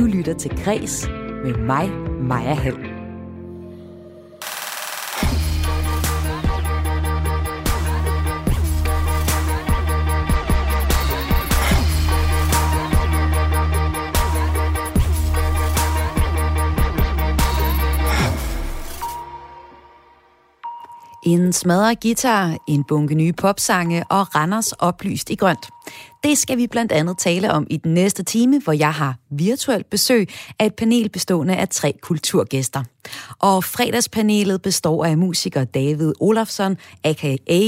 Du lytter til Græs med mig, Maja Hall. En smadret guitar, en bunke nye popsange og Randers oplyst i grønt. Det skal vi blandt andet tale om i den næste time, hvor jeg har virtuelt besøg af et panel bestående af tre kulturgæster. Og fredagspanelet består af musiker David Olafsson, a.k.a.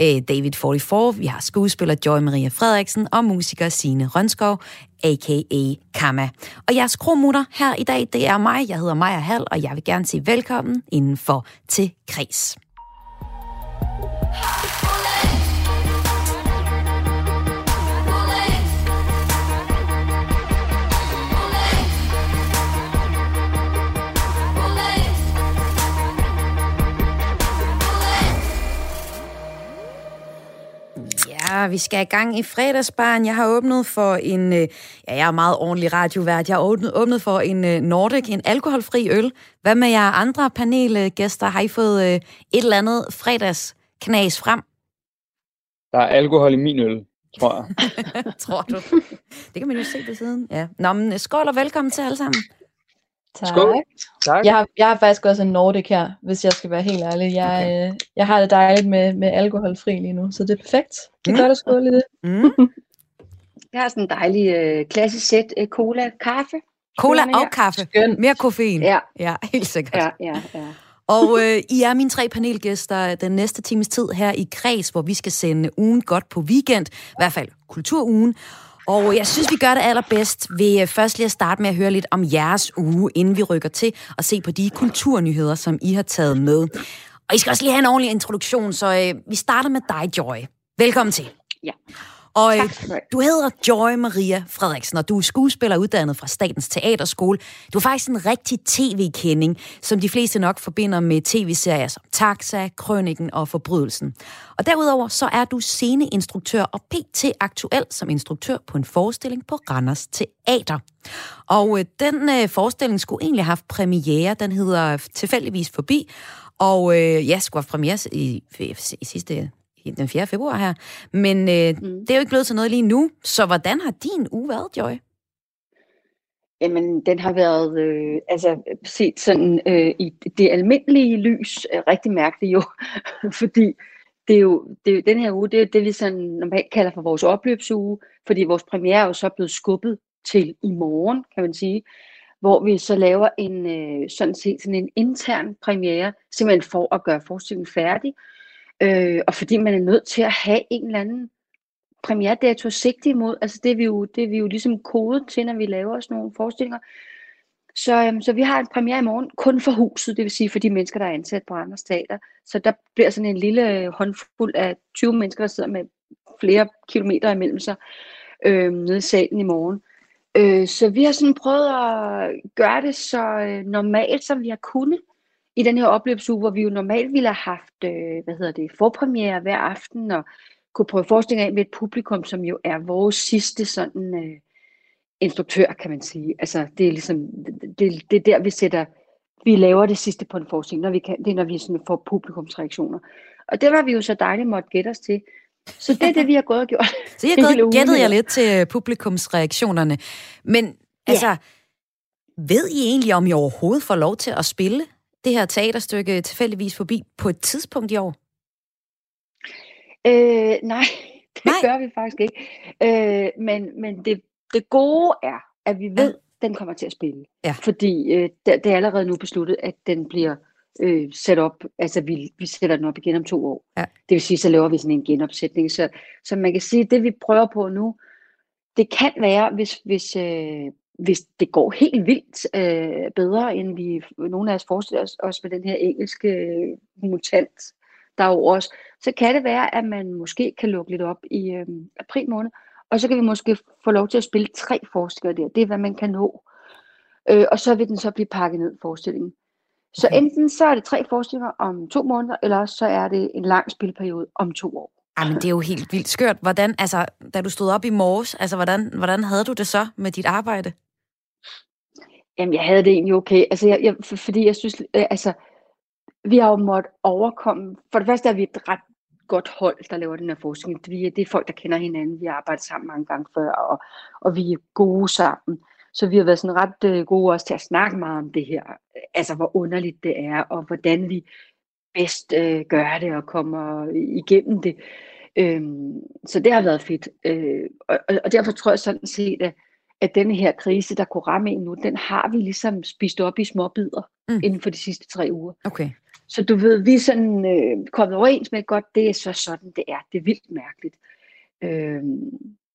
Øh, David 44. Vi har skuespiller Joy Maria Frederiksen og musiker Sine Rønskov, a.k.a. Kama. Og jeres kromutter her i dag, det er mig. Jeg hedder Maja Hall, og jeg vil gerne sige velkommen indenfor til Kris. Ja, vi skal i gang i fredagsbaren. Jeg har åbnet for en, øh, ja, jeg er meget ordentlig radiovært. Jeg har åbnet, åbnet for en øh, Nordic, en alkoholfri øl. Hvad med jer andre panelgæster? Har I fået øh, et eller andet fredagsknas frem? Der er alkohol i min øl, tror jeg. tror du? Det kan man jo se på siden. Ja. Nå, men skål og velkommen til alle sammen. Tak. Skål. Tak. Jeg har, jeg har faktisk også en Nordic her, hvis jeg skal være helt ærlig. Jeg, okay. øh, jeg har det dejligt med, med alkoholfri lige nu, så det er perfekt. Det er Mm. godt at skåle i det. Mm. Jeg har sådan en dejlig øh, klassisk sæt øh, cola, kaffe. Cola og kaffe. Skønt. Mere koffein. Ja, ja helt sikkert. ja, ja, ja. Og øh, I er mine tre panelgæster den næste times tid her i Kreds, hvor vi skal sende ugen godt på weekend, i hvert fald kulturugen. Og jeg synes, vi gør det allerbedst ved øh, først lige at starte med at høre lidt om jeres uge, inden vi rykker til og se på de kulturnyheder, som I har taget med. Og I skal også lige have en ordentlig introduktion, så øh, vi starter med dig, Joy. Velkommen til. Ja. Og øh, Tak skal du hedder Joy Maria Frederiksen, og du er skuespiller uddannet fra Statens Teaterskole. Du er faktisk en rigtig tv-kending, som de fleste nok forbinder med tv-serier som Taxa, Krøniken og Forbrydelsen. Og derudover så er du sceneinstruktør og pt. aktuel som instruktør på en forestilling på Randers Teater. Og øh, den øh, forestilling skulle egentlig have haft premiere, den hedder Tilfældigvis Forbi, og øh, ja, skulle have premiere i, i, i sidste den 4. februar her. Men øh, mm. Det er jo ikke blevet til noget lige nu. Så hvordan har din uge været, Joy? Jamen, den har været, øh, altså set sådan øh, i det almindelige lys, øh, rigtig mærkeligt jo, fordi det er jo, det er jo den her uge, det er det, vi sådan normalt kalder for vores opløbsuge, fordi vores premiere er jo så blevet skubbet til i morgen, kan man sige, hvor vi så laver en øh, sådan set sådan en intern premiere, simpelthen for at gøre forestillingen færdig, øh, og fordi man er nødt til at have en eller anden premierdato sigte imod. Altså det er vi jo, det er vi jo ligesom kodet til, når vi laver sådan nogle forestillinger. Så, øhm, så vi har en premiere i morgen, kun for huset, det vil sige for de mennesker, der er ansat på Randers Teater. Så der bliver sådan en lille øh, håndfuld af 20 mennesker, der sidder med flere kilometer imellem sig øh, nede i salen i morgen. Øh, så vi har sådan prøvet at gøre det så øh, normalt, som vi har kunnet i den her opløbsuge, hvor vi jo normalt ville have haft, øh, hvad hedder det, forpremiere hver aften, og kunne prøve forestillinger af med et publikum, som jo er vores sidste sådan øh, instruktør, kan man sige. Altså, det er ligesom, det, det, er der, vi sætter, vi laver det sidste på en forestilling, når vi kan, det er, når vi sådan får publikumsreaktioner. Og det var vi jo så dejligt måtte gætte os til. Så det er det, vi har gået og gjort. Så jeg gået jer her. lidt til øh, publikumsreaktionerne. Men altså, ved I egentlig, om I overhovedet får lov til at spille det her teaterstykke tilfældigvis forbi på et tidspunkt i år? Øh, nej, det Nej. gør vi faktisk ikke. Øh, men men det, det gode er, at vi ved, at den kommer til at spille. Ja. Fordi øh, det, det er allerede nu besluttet, at den bliver øh, sat op, altså vi, vi sætter den op igen om to år. Ja. Det vil sige, så laver vi sådan en genopsætning. Så, så man kan sige, at det vi prøver på nu, det kan være, hvis, hvis, øh, hvis det går helt vildt øh, bedre, end vi nogle af os forestiller os, os med den her engelske øh, mutant, der er over os, så kan det være, at man måske kan lukke lidt op i øh, april måned, og så kan vi måske få lov til at spille tre forestillinger der. Det er, hvad man kan nå. Øh, og så vil den så blive pakket ned, forestillingen. Så Okay. enten så er det tre forestillinger om to måneder, eller også så er det en lang spilperiode om to år. Ej, men det er jo helt vildt skørt. Hvordan, altså, da du stod op i morges, altså, hvordan, hvordan havde du det så med dit arbejde? Jamen, jeg havde det egentlig okay. Altså, jeg, jeg, for, fordi jeg synes, øh, altså, vi har jo måttet overkomme, for det første er vi et ret godt hold, der laver den her forskning. Vi er, det er folk, der kender hinanden. Vi har arbejdet sammen mange gange før, og, og vi er gode sammen. Så vi har været sådan ret øh, gode også til at snakke meget om det her. Altså, hvor underligt det er, og hvordan vi bedst øh, gør det og kommer igennem det. Øhm, så det har været fedt. Øh, og, og derfor tror jeg sådan set, at, at denne her krise, der kunne ramme en nu, den har vi ligesom spist op i små bidder mm. inden for de sidste tre uger. Okay. Så du ved, vi er sådan øh, kommet overens med, godt, det er så sådan, det er. Det er vildt mærkeligt. Øh,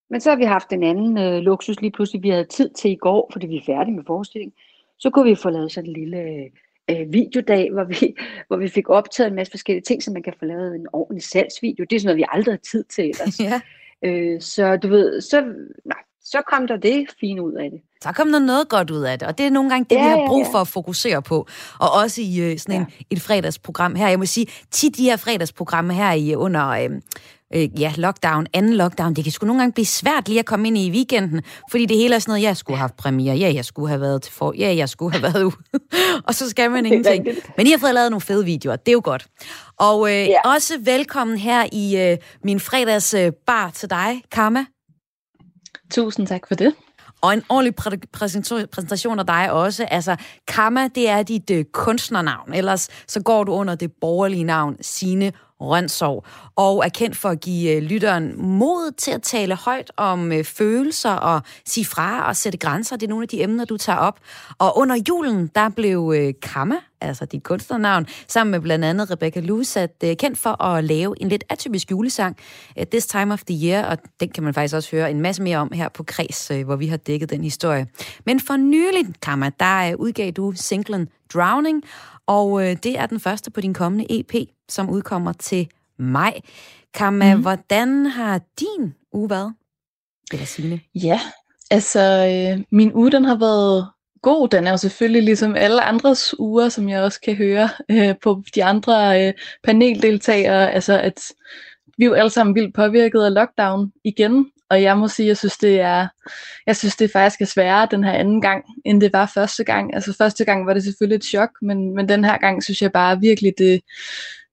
men så har vi haft en anden øh, luksus lige pludselig, vi havde tid til i går, fordi vi er færdige med forestillingen. Så kunne vi få lavet sådan en lille øh, videodag, hvor vi, hvor vi fik optaget en masse forskellige ting, så man kan få lavet en ordentlig salgsvideo. Det er sådan noget, vi aldrig har tid til ellers. ja. øh, så du ved, så, nej, så kom der det fine ud af det. Så kom der noget godt ud af det, og det er nogle gange det, ja, vi har brug for at fokusere på. Og også i øh, sådan en, ja. et fredagsprogram her. Jeg må sige, tit de her fredagsprogrammer her i under... Øh, øh, ja, lockdown, anden lockdown, det kan sgu nogle gange blive svært lige at komme ind i weekenden, fordi det hele er sådan noget, jeg skulle have haft premiere, ja, jeg skulle have været til for, ja, jeg skulle have været ude, og så skal man ingenting. Men I har fået lavet nogle fede videoer, det er jo godt. Og øh, ja. også velkommen her i øh, min fredags øh, til dig, Karma. Tusind tak for det. Og en ordentlig præ- præsentation af dig også. Altså, Karma, det er dit øh, kunstnernavn. Ellers så går du under det borgerlige navn Sine Rønsov, og er kendt for at give øh, lytteren mod til at tale højt om øh, følelser og sige fra og sætte grænser. Det er nogle af de emner, du tager op. Og under julen, der blev øh, Kamma, altså dit kunstnernavn, sammen med blandt andet Rebecca Lusat, kendt for at lave en lidt atypisk julesang, This Time of the Year, og den kan man faktisk også høre en masse mere om her på Kreds, hvor vi har dækket den historie. Men for nylig, Kamma, der udgav du singlen Drowning, og det er den første på din kommende EP, som udkommer til maj. Kamma, mm. hvordan har din uge været? Eller Signe? Ja, altså øh, min uge den har været god. Den er jo selvfølgelig ligesom alle andres uger, som jeg også kan høre øh, på de andre øh, paneldeltagere. Altså at vi er jo alle sammen vildt påvirket af lockdown igen. Og jeg må sige, jeg synes, det er, jeg synes, det faktisk er sværere den her anden gang, end det var første gang. Altså første gang var det selvfølgelig et chok, men, men den her gang synes jeg bare virkelig, det,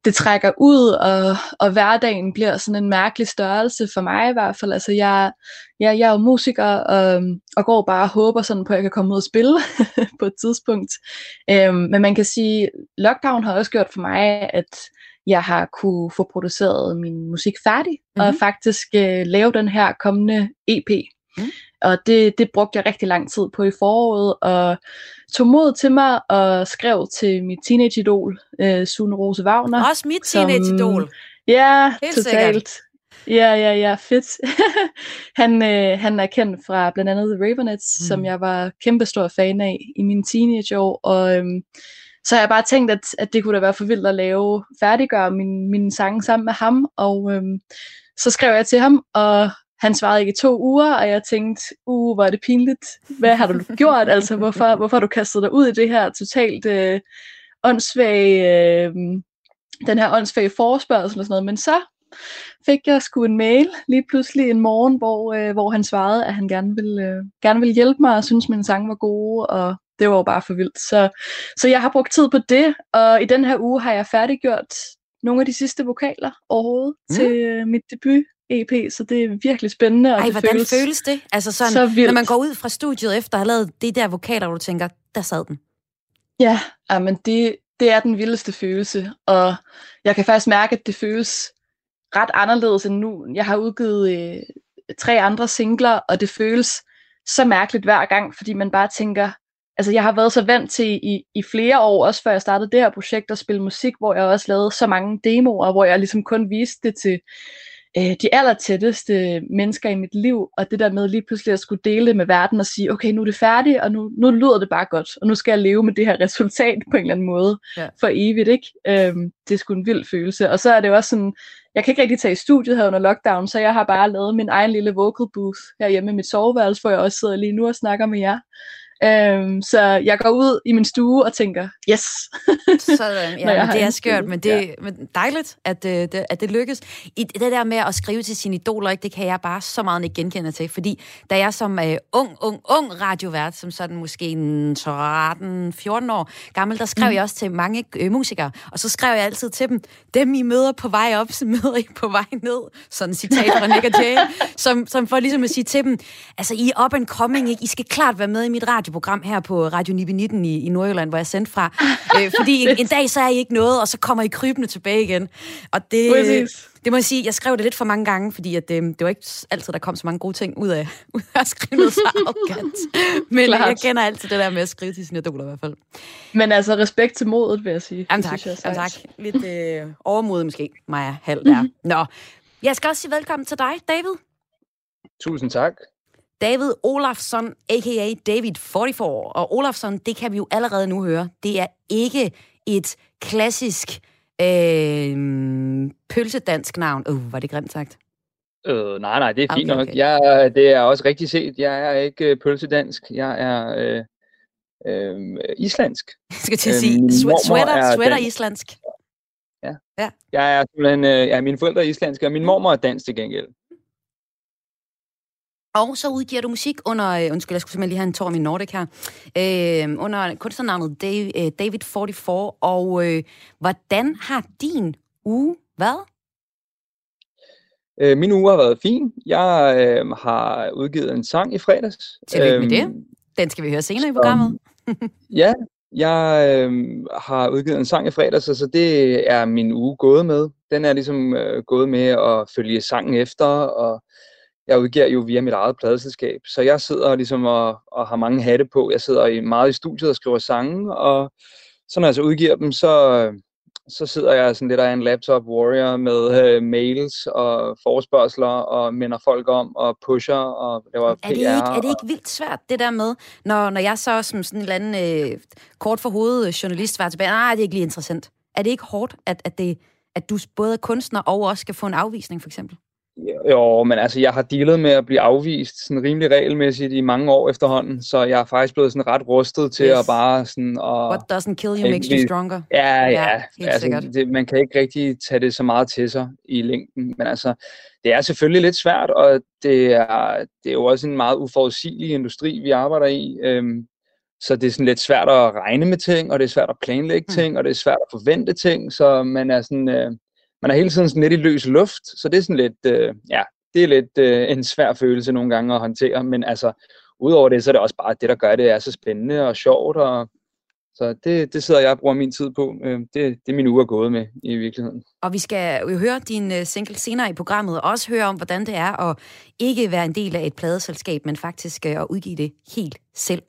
det trækker ud, og, og hverdagen bliver sådan en mærkelig størrelse for mig i hvert fald. Altså jeg, jeg, jeg er jo musiker, og, og går bare og håber sådan på, at jeg kan komme ud og spille på et tidspunkt. Øhm, men man kan sige, lockdown har også gjort for mig, at jeg har kunne få produceret min musik færdig, mm-hmm. og mhm. faktisk øh, lave den her kommende EP. Mm. Og det, det brugte jeg rigtig lang tid på i foråret, og tog mod til mig og skrev til mit teenage-idol, øh, Sune Rose Wagner. Også mit teenage-idol. Ja, Helt totalt. Sikkert. Ja, ja, ja, fedt. han, øh, han er kendt fra blandt andet The Ravenets, mm. som jeg var kæmpestor fan af i mine teenageår, og øhm, så har jeg bare tænkt, at, at det kunne da være for vildt at lave, færdiggøre min, min sang sammen med ham, og øhm, så skrev jeg til ham, og han svarede ikke i to uger, og jeg tænkte, uh, hvor er det pinligt. Hvad har du gjort? Altså, hvorfor, hvorfor har du kastet dig ud i det her totalt øh, åndssvage, øh, den her åndssvage forespørgsel og sådan noget. Men så fik jeg sgu en mail lige pludselig en morgen, hvor, øh, hvor han svarede, at han gerne ville, øh, gerne ville hjælpe mig, og synes min sang var gode, og det var jo bare for vildt. Så, så jeg har brugt tid på det, og i den her uge har jeg færdiggjort nogle af de sidste vokaler overhovedet mm. til øh, mit debut EP, så det er virkelig spændende. Og Ej, det hvordan føles, føles det? Altså sådan, så vildt. når man går ud fra studiet efter at have lavet de der vokaler, hvor du tænker, der sad den. Ja, men det, det er den vildeste følelse, og jeg kan faktisk mærke, at det føles ret anderledes end nu. Jeg har udgivet øh, tre andre singler, og det føles så mærkeligt hver gang, fordi man bare tænker, altså jeg har været så vant til i, i flere år, også før jeg startede det her projekt, at spille musik, hvor jeg også lavede så mange demoer, hvor jeg ligesom kun viste det til øh, de allertætteste mennesker i mit liv, og det der med lige pludselig at skulle dele det med verden og sige, okay, nu er det færdigt, og nu, nu lyder det bare godt, og nu skal jeg leve med det her resultat på en eller anden måde ja. for evigt, ikke? Øhm, det er sgu en vild følelse. Og så er det også sådan, jeg kan ikke rigtig tage i studiet her under lockdown, så jeg har bare lavet min egen lille vocal booth herhjemme i mit soveværelse, hvor jeg også sidder lige nu og snakker med jer. Øhm, så jeg går ud i min stue og tænker, yes. Sådan, ja, men det er skørt, men det ja. men dejligt, at, øh, det, at det lykkes. I det der med at skrive til sine idoler, ikke, det kan jeg bare så meget ikke genkende til, fordi da jeg som uh, ung, ung, ung radiovært, som sådan måske 13-14 år gammel, der skrev mm. jeg også til mange øh, musikere, og så skrev jeg altid til dem, dem I møder på vej op, så møder I på vej ned. Sådan citat fra Nick og Jay, som, som for ligesom at sige til dem, altså I er up and coming, ikke? I skal klart være med i mit radioprogram her på Radio 19 i, i Nordjylland, hvor jeg er sendt fra. øh, fordi en, en dag så er I ikke noget, og så kommer I krybende tilbage igen. Og det, Præcis. det må jeg sige, jeg skrev det lidt for mange gange, fordi at, det, det var ikke altid, der kom så mange gode ting ud af, ud af at skrive noget så arrogant. Men Klart. jeg kender altid det der med at skrive til sine idoler i hvert fald. Men altså respekt til modet, vil jeg sige. Jamen tak, jeg jamen, tak. Lidt øh, overmodet måske, Maja Hall der. Mm-hmm. Nå, jeg skal også sige velkommen til dig, David. Tusind tak. David Olafsson, a.k.a. David 44. Og Olafsson, det kan vi jo allerede nu høre, det er ikke et klassisk øh, pølsedansk navn. Uh, var det grimt sagt? Øh, nej, nej, det er fint okay, nok. Okay. Jeg, det er også rigtigt set. Jeg er ikke øh, pølsedansk. Jeg er øh, øh, islandsk. Jeg skal til at sige, øh, sweater, sweater islandsk. Ja. ja. Jeg er simpelthen, øh, ja, mine forældre er islandske, og min mormor er dansk til gengæld. Og så udgiver du musik under, øh, undskyld, jeg skulle simpelthen lige have en tår i min Nordic her, øh, under kunstnernavnet Dave, øh, David 44. Og øh, hvordan har din uge været? Øh, min uge har været fin. Jeg øh, har udgivet en sang i fredags. Tillykke med det. Øhm, Den skal vi høre senere i programmet. ja, jeg øh, har udgivet en sang i fredags, så det er min uge gået med. Den er ligesom øh, gået med at følge sangen efter, og jeg udgiver jo via mit eget pladeselskab, så jeg sidder ligesom og, og har mange hatte på. Jeg sidder i, meget i studiet og skriver sange, og så når jeg så udgiver dem, så, så sidder jeg sådan lidt af en laptop warrior med øh, mails og forespørgseler og minder folk om og pusher og laver PR. Er det ikke, er det ikke vildt svært, det der med, når, når jeg så som sådan en eller anden øh, kort for hovedet journalist var tilbage, nej, det er ikke lige interessant. Er det ikke hårdt, at, at, det, at du både er kunstner og også skal få en afvisning, for eksempel? Jo, men altså, jeg har dealet med at blive afvist sådan rimelig regelmæssigt i mange år efterhånden, så jeg er faktisk blevet sådan ret rustet til yes. at bare sådan... Og, What doesn't kill you makes you stronger. Ja, ja. ja altså, det, man kan ikke rigtig tage det så meget til sig i længden, men altså, det er selvfølgelig lidt svært, og det er, det er jo også en meget uforudsigelig industri, vi arbejder i. Øhm, så det er sådan lidt svært at regne med ting, og det er svært at planlægge mm. ting, og det er svært at forvente ting, så man er sådan... Øh, man er hele tiden sådan lidt i løs luft, så det er sådan lidt, øh, ja, det er lidt øh, en svær følelse nogle gange at håndtere, men altså, udover det, så er det også bare det, der gør det er så spændende og sjovt, og så det, det sidder jeg og bruger min tid på. Øh, det, det er min uge er gået med i virkeligheden. Og vi skal jo høre din øh, single senere i programmet, og også høre om, hvordan det er at ikke være en del af et pladeselskab, men faktisk øh, at udgive det helt selv.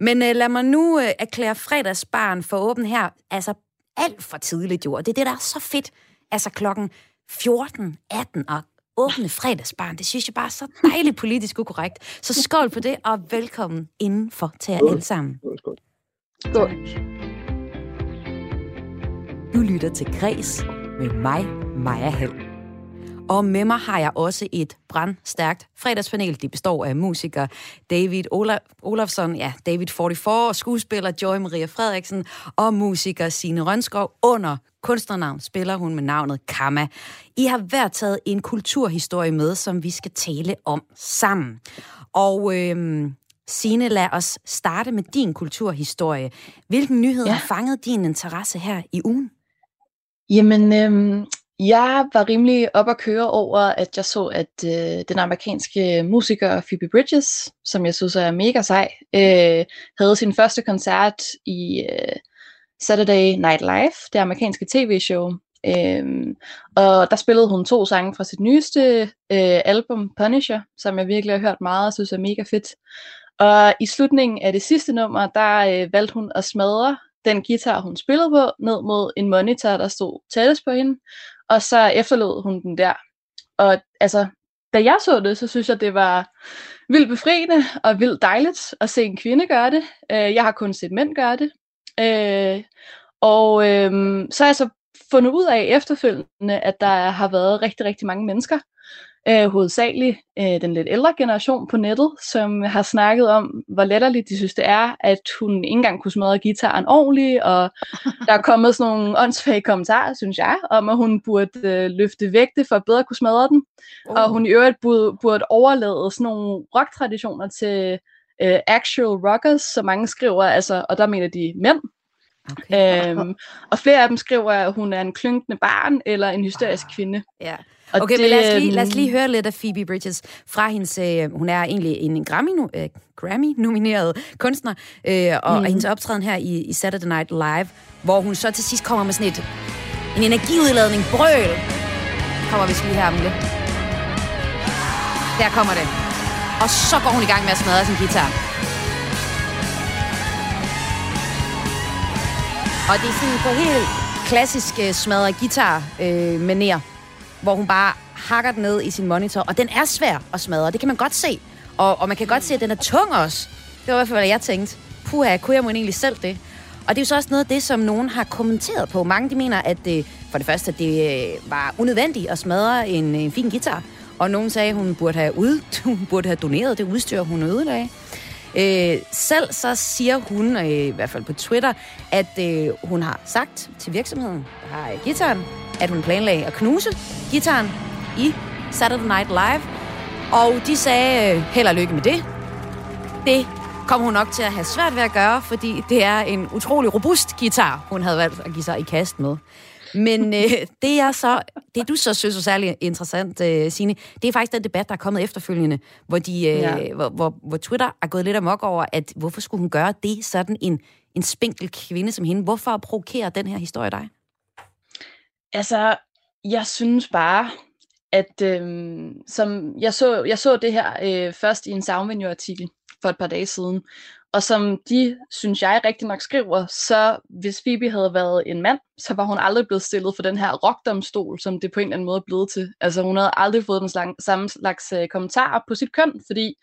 Men lad mig nu erklære fredagsbarn for åben her. Altså alt for tidligt jo, og det er det, der er så fedt altså klokken 14, 18 og åbne fredagsbarn. Det synes jeg bare er så dejligt politisk ukorrekt. Så skål på det, og velkommen indenfor til jer alle sammen. Skål. Skål. Du lytter til Græs med mig, Maja Hall. Og med mig har jeg også et brandstærkt fredagspanel. Det består af musiker David Ola Olafsson, ja, David 44, og skuespiller Joy Maria Frederiksen og musiker Sine Rønskov. Under kunstnernavn spiller hun med navnet Kamma. I har hver taget en kulturhistorie med, som vi skal tale om sammen. Og øhm, Signe, lad os starte med din kulturhistorie. Hvilken nyhed ja. har fanget din interesse her i ugen? Jamen, øhm, jeg var rimelig op at køre over, at jeg så, at øh, den amerikanske musiker Phoebe Bridges, som jeg synes er mega sej, øh, havde sin første koncert i øh, Saturday Night Live, det amerikanske tv-show. Øh, og der spillede hun to sange fra sit nyeste øh, album, Punisher, som jeg virkelig har hørt meget og synes er mega fedt. Og i slutningen af det sidste nummer, der øh, valgte hun at smadre den guitar, hun spillede på, ned mod en monitor, der stod tættest på hende og så efterlod hun den der. Og altså, da jeg så det, så synes jeg, det var vildt befriende og vildt dejligt at se en kvinde gøre det. Øh, jeg har kun set mænd gøre det. Øh, og øh, så har jeg så fundet ud af efterfølgende, at der har været rigtig, rigtig mange mennesker, øh, hovedsageligt øh, den lidt ældre generation på nettet, som har snakket om, hvor letterligt de synes det er, at hun ikke engang kunne smadre gitaren ordentligt, og der er kommet sådan nogle åndsfage kommentarer, synes jeg, om at hun burde øh, løfte vægte for at bedre kunne smadre den, oh. og hun i øvrigt burde, burde overlade sådan nogle rocktraditioner til øh, actual rockers, som mange skriver, altså, og der mener de mænd, Okay. Øhm, og flere af dem skriver, at hun er en klynkende barn eller en hysterisk ah, kvinde. Ja. Og okay, det, men lad os, lige, lad os lige høre lidt af Phoebe Bridges fra hendes... Øh, hun er egentlig en Grammy, øh, Grammy-nomineret kunstner, øh, og, mm. og hendes optræden her i, i Saturday Night Live, hvor hun så til sidst kommer med sådan et, en energiudladning, brøl, kommer vi lige her om lidt. Der kommer det. Og så går hun i gang med at smadre sin guitar. Og det er sådan på helt klassisk uh, smadret guitar uh, manér, hvor hun bare hakker den ned i sin monitor. Og den er svær at smadre, det kan man godt se. Og, og man kan godt se, at den er tung også. Det var i hvert fald, hvad jeg tænkte. Puha, kunne jeg måske egentlig selv det? Og det er jo så også noget af det, som nogen har kommenteret på. Mange de mener, at det, for det første, at det øh, var unødvendigt at smadre en, øh, en fin guitar. Og nogen sagde, at hun burde have, ud, hun burde have doneret det udstyr, hun ødelagde. Øh, selv så siger hun, øh, i hvert fald på Twitter, at øh, hun har sagt til virksomheden, der har gitaren, at hun planlagde at knuse gitaren i Saturday Night Live. Og de sagde, øh, held og lykke med det. Det kommer hun nok til at have svært ved at gøre, fordi det er en utrolig robust guitar, hun havde valgt at give sig i kast med. Men øh, det, jeg så, det, du så synes er særlig interessant, øh, Signe, det er faktisk den debat, der er kommet efterfølgende, hvor, de, øh, ja. hvor, hvor, hvor Twitter er gået lidt amok over, at hvorfor skulle hun gøre det sådan en, en spinkel kvinde som hende? Hvorfor provokerer den her historie dig? Altså, jeg synes bare, at øh, som jeg så, jeg så det her øh, først i en Soundvenue-artikel for et par dage siden, og som de, synes jeg, rigtig nok skriver, så hvis Phoebe havde været en mand, så var hun aldrig blevet stillet for den her rockdomstol, som det på en eller anden måde er blevet til. Altså hun havde aldrig fået den slang, samme slags øh, uh, kommentarer på sit køn, fordi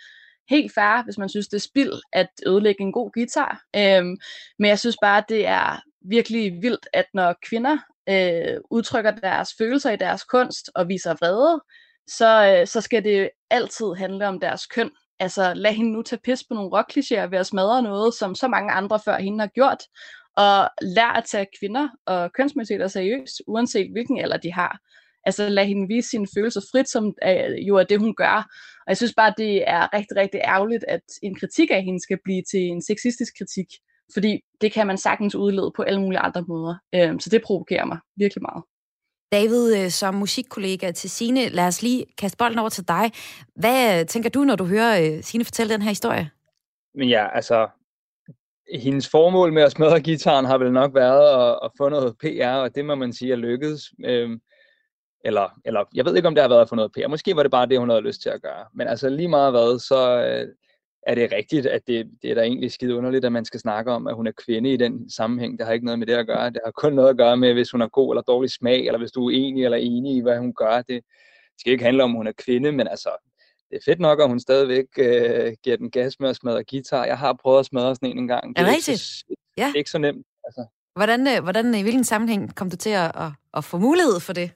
helt fair, hvis man synes, det er spild at ødelægge en god guitar. Øhm, men jeg synes bare, det er virkelig vildt, at når kvinder øh, udtrykker deres følelser i deres kunst og viser vrede, så, øh, så skal det altid handle om deres køn altså lad hende nu tage pis på nogle rockklichéer ved at smadre noget, som så mange andre før hende har gjort, og lær at tage kvinder og kønsmæssigt seriøst, uanset hvilken alder de har. Altså lad hende vise sine følelser frit, som øh, jo er det, hun gør. Og jeg synes bare, det er rigtig, rigtig ærgerligt, at en kritik af hende skal blive til en sexistisk kritik, fordi det kan man sagtens udlede på alle mulige andre måder. Øhm, så det provokerer mig virkelig meget. David, øh, som musikkollega til Sine, lad os lige kaste bolden over til dig. Hvad tænker du, når du hører øh, Sine fortælle den her historie? Men ja, altså, hendes formål med at smadre gitaren har vel nok været at, at få noget PR, og det må man sige er lykkedes. Øhm, eller, eller jeg ved ikke, om det har været at få noget PR. Måske var det bare det, hun havde lyst til at gøre. Men altså lige meget hvad, så, øh, er det rigtigt, at det, det er da egentlig skide underligt, at man skal snakke om, at hun er kvinde i den sammenhæng. Det har ikke noget med det at gøre. Det har kun noget at gøre med, hvis hun har god eller dårlig smag, eller hvis du er enig eller enig i, hvad hun gør. Det skal ikke handle om, at hun er kvinde, men altså, det er fedt nok, at hun stadigvæk øh, giver den gas med at smadre guitar. Jeg har prøvet at smadre sådan en en gang. Det er, er rigtigt? Så, ja. Det er ikke så nemt. Altså. Hvordan, øh, hvordan, i hvilken sammenhæng kom du til at, at, at få mulighed for det?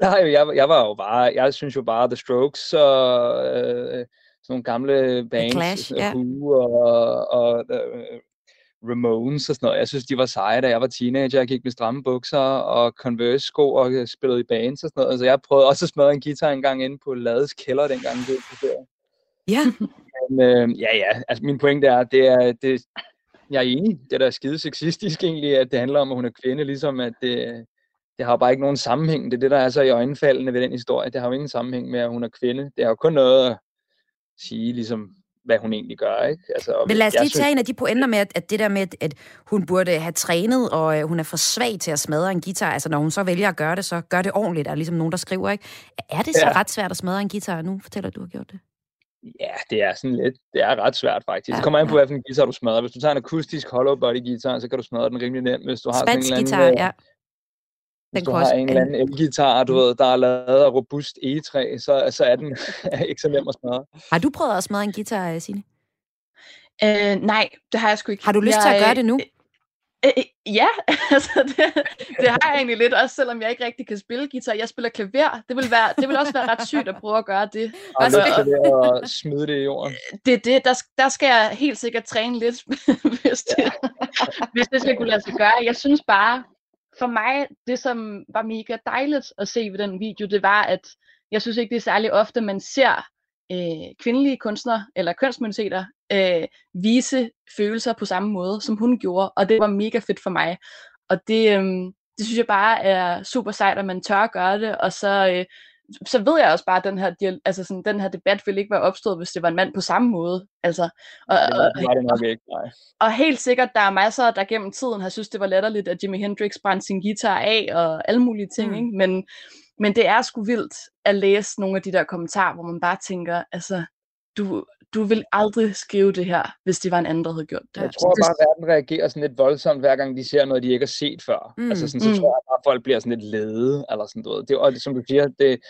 Nej, jeg, jeg var jo bare, jeg synes jo bare, The Strokes og øh, nogle gamle bands, Clash, ja. Who og, og uh, Ramones og sådan noget. Jeg synes, de var seje, da jeg var teenager. Jeg gik med stramme bukser og Converse-sko og spillede i bands og sådan noget. Altså, jeg prøvede også at smadre en guitar en gang inde på Lades kælder, dengang det var Ja. Men, øh, ja, ja. Altså, min pointe er, det er, det, jeg er enig. Det er da skide sexistisk egentlig, at det handler om, at hun er kvinde, ligesom at det, det har bare ikke nogen sammenhæng. Det er det, der er så i øjenfaldende ved den historie. Det har jo ingen sammenhæng med, at hun er kvinde. Det har jo kun noget sige, ligesom, hvad hun egentlig gør. Ikke? Altså, Men lad os lige tage en af de pointer med, at, at det der med, at, hun burde have trænet, og øh, hun er for svag til at smadre en guitar. Altså, når hun så vælger at gøre det, så gør det ordentligt. Der er ligesom nogen, der skriver, ikke? Er det så ja. ret svært at smadre en guitar? Nu fortæller du, har gjort det. Ja, det er sådan lidt, det er ret svært faktisk. Ja, det kommer an på, ja. hvilken guitar du smadrer. Hvis du tager en akustisk hollow body guitar, så kan du smadre den rimelig nemt. Hvis du har sådan en eller anden, guitar, ja. Hvis du har en eller anden elgitar, du ved, der er lavet af robust egetræ, så, så er den ikke så nem at smadre. Har du prøvet at smadre en guitar, Signe? Øh, nej, det har jeg sgu ikke. Har du lyst jeg, til at gøre det nu? Øh, ja, altså det, det har jeg egentlig lidt, også selvom jeg ikke rigtig kan spille guitar. Jeg spiller klaver. Det vil, være, det vil også være ret sygt at prøve at gøre det. Og altså, det at smide det i jorden. Det det. Der, der skal jeg helt sikkert træne lidt, hvis det, ja. hvis det skal kunne lade sig gøre. Jeg synes bare, for mig, det som var mega dejligt at se ved den video, det var, at jeg synes ikke, det er særlig ofte, man ser øh, kvindelige kunstnere eller kønsminoriteter øh, vise følelser på samme måde, som hun gjorde, og det var mega fedt for mig. Og det, øh, det synes jeg bare er super sejt, at man tør at gøre det, og så, øh, så ved jeg også bare, at den her, altså sådan, den her debat ville ikke være opstået, hvis det var en mand på samme måde. Altså, og, det var det nok ikke, nej. Og helt sikkert, der er masser, der gennem tiden har synes, det var letterligt, at Jimi Hendrix brændte sin guitar af, og alle mulige ting, mm. ikke? Men, men det er sgu vildt at læse nogle af de der kommentarer, hvor man bare tænker, altså, du, du vil aldrig skrive det her, hvis det var en anden, der havde gjort det. Jeg tror bare, at verden reagerer sådan lidt voldsomt, hver gang de ser noget, de ikke har set før. Mm. Altså sådan, så mm. tror jeg bare, at folk bliver sådan lidt lede, eller sådan noget. Det, og det, som du siger, det,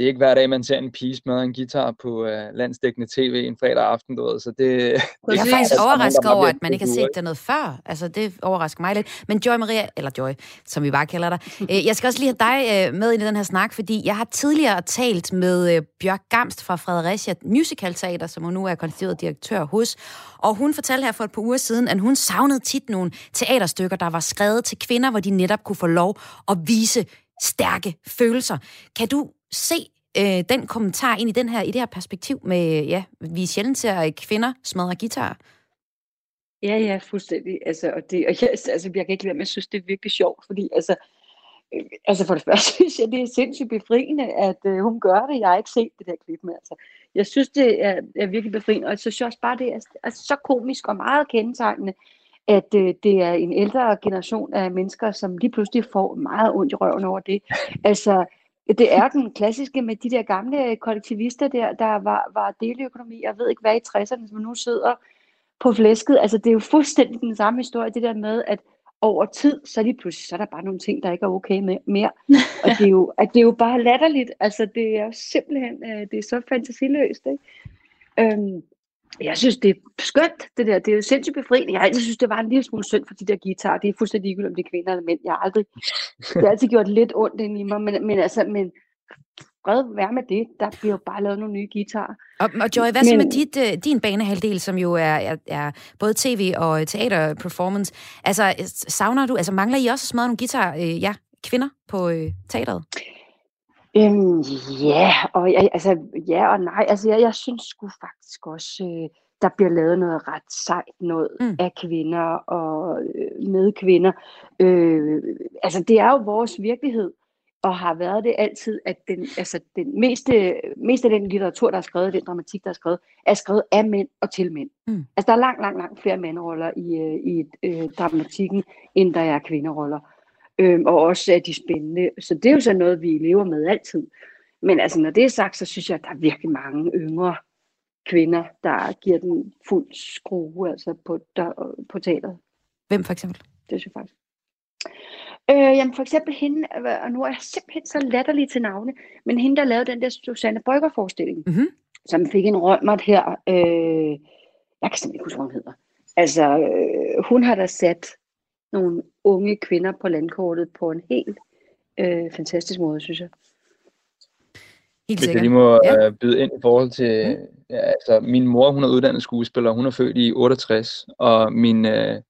det er ikke hver dag, man ser en pige med en guitar på uh, landsdækkende tv en fredag aften, du ved, så det... Jeg er faktisk overrasket over, at man ikke har set det noget før. Altså, det overrasker mig lidt. Men Joy Maria, eller Joy, som vi bare kalder dig, øh, jeg skal også lige have dig øh, med i den her snak, fordi jeg har tidligere talt med Bjørk Gamst fra Fredericia Musical Teater, som hun nu er konstitueret direktør hos, og hun fortalte her for et par uger siden, at hun savnede tit nogle teaterstykker, der var skrevet til kvinder, hvor de netop kunne få lov at vise stærke følelser. Kan du se øh, den kommentar ind i, den her, i det her perspektiv med, ja, vi sjældent ser kvinder smadre guitar? Ja, ja, fuldstændig. Altså, og det, og jeg, altså, jeg kan ikke lade med jeg synes, det er virkelig sjovt, fordi altså, øh, altså for det første synes jeg, det er sindssygt befriende, at øh, hun gør det. Jeg har ikke set det der klip med. Altså, jeg synes, det er, er virkelig befriende, og så synes også bare, det er er så komisk og meget kendetegnende, at øh, det er en ældre generation af mennesker, som lige pludselig får meget ondt i røven over det. Altså, det er den klassiske med de der gamle kollektivister der, der var, var deleøkonomi, jeg ved ikke hvad i 60'erne, som nu sidder på flæsket. Altså det er jo fuldstændig den samme historie, det der med, at over tid, så er, de pludselig, så er der bare nogle ting, der ikke er okay med mere. Og det er jo, at det er jo bare latterligt. Altså det er jo simpelthen, øh, det er så fantasiløst. Ikke? Øhm, jeg synes, det er skønt, det der. Det er jo sindssygt befriende. Jeg har altid synes, det var en lille smule synd for de der guitar. Det er fuldstændig ligegyldigt, om det er kvinder eller mænd. Jeg har aldrig, det har altid gjort lidt ondt ind i mig, men, men altså, men fred være med det. Der bliver jo bare lavet nogle nye guitarer. Og, og Joy, hvad men, så med dit, uh, din banehalvdel, som jo er, er, er både tv og teater performance? Altså, savner du, altså mangler I også at smadre nogle guitar, uh, ja, kvinder på uh, teateret? Øhm, ja, og jeg, altså, ja og nej. Altså, jeg, jeg synes sgu faktisk også, øh, der bliver lavet noget ret sejt noget mm. af kvinder og øh, med kvinder. Øh, altså, det er jo vores virkelighed, og har været det altid, at den, altså, den meste, meste af den litteratur, der er skrevet, den dramatik, der er skrevet, er skrevet af mænd og til mænd. Mm. Altså, der er langt, langt, langt flere mandroller i, øh, i øh, dramatikken, end der er kvinderoller øhm, og også er de spændende. Så det er jo så noget, vi lever med altid. Men altså, når det er sagt, så synes jeg, at der er virkelig mange yngre kvinder, der giver den fuld skrue altså på, der, på teateret. Hvem for eksempel? Det synes jeg faktisk. Øh, jamen for eksempel hende, og nu er jeg simpelthen så latterlig til navne, men hende, der lavede den der Susanne Brygger-forestilling, mm-hmm. som fik en rømmert her, øh, jeg kan simpelthen ikke huske, hvad hun hedder. Altså, øh, hun har da sat nogle unge kvinder på landkortet på en helt øh, fantastisk måde, synes jeg. Helt Hvis jeg lige må ja. Øh, byde ind i forhold til, mm. ja, altså min mor, hun er uddannet skuespiller, hun er født i 68, og min øh,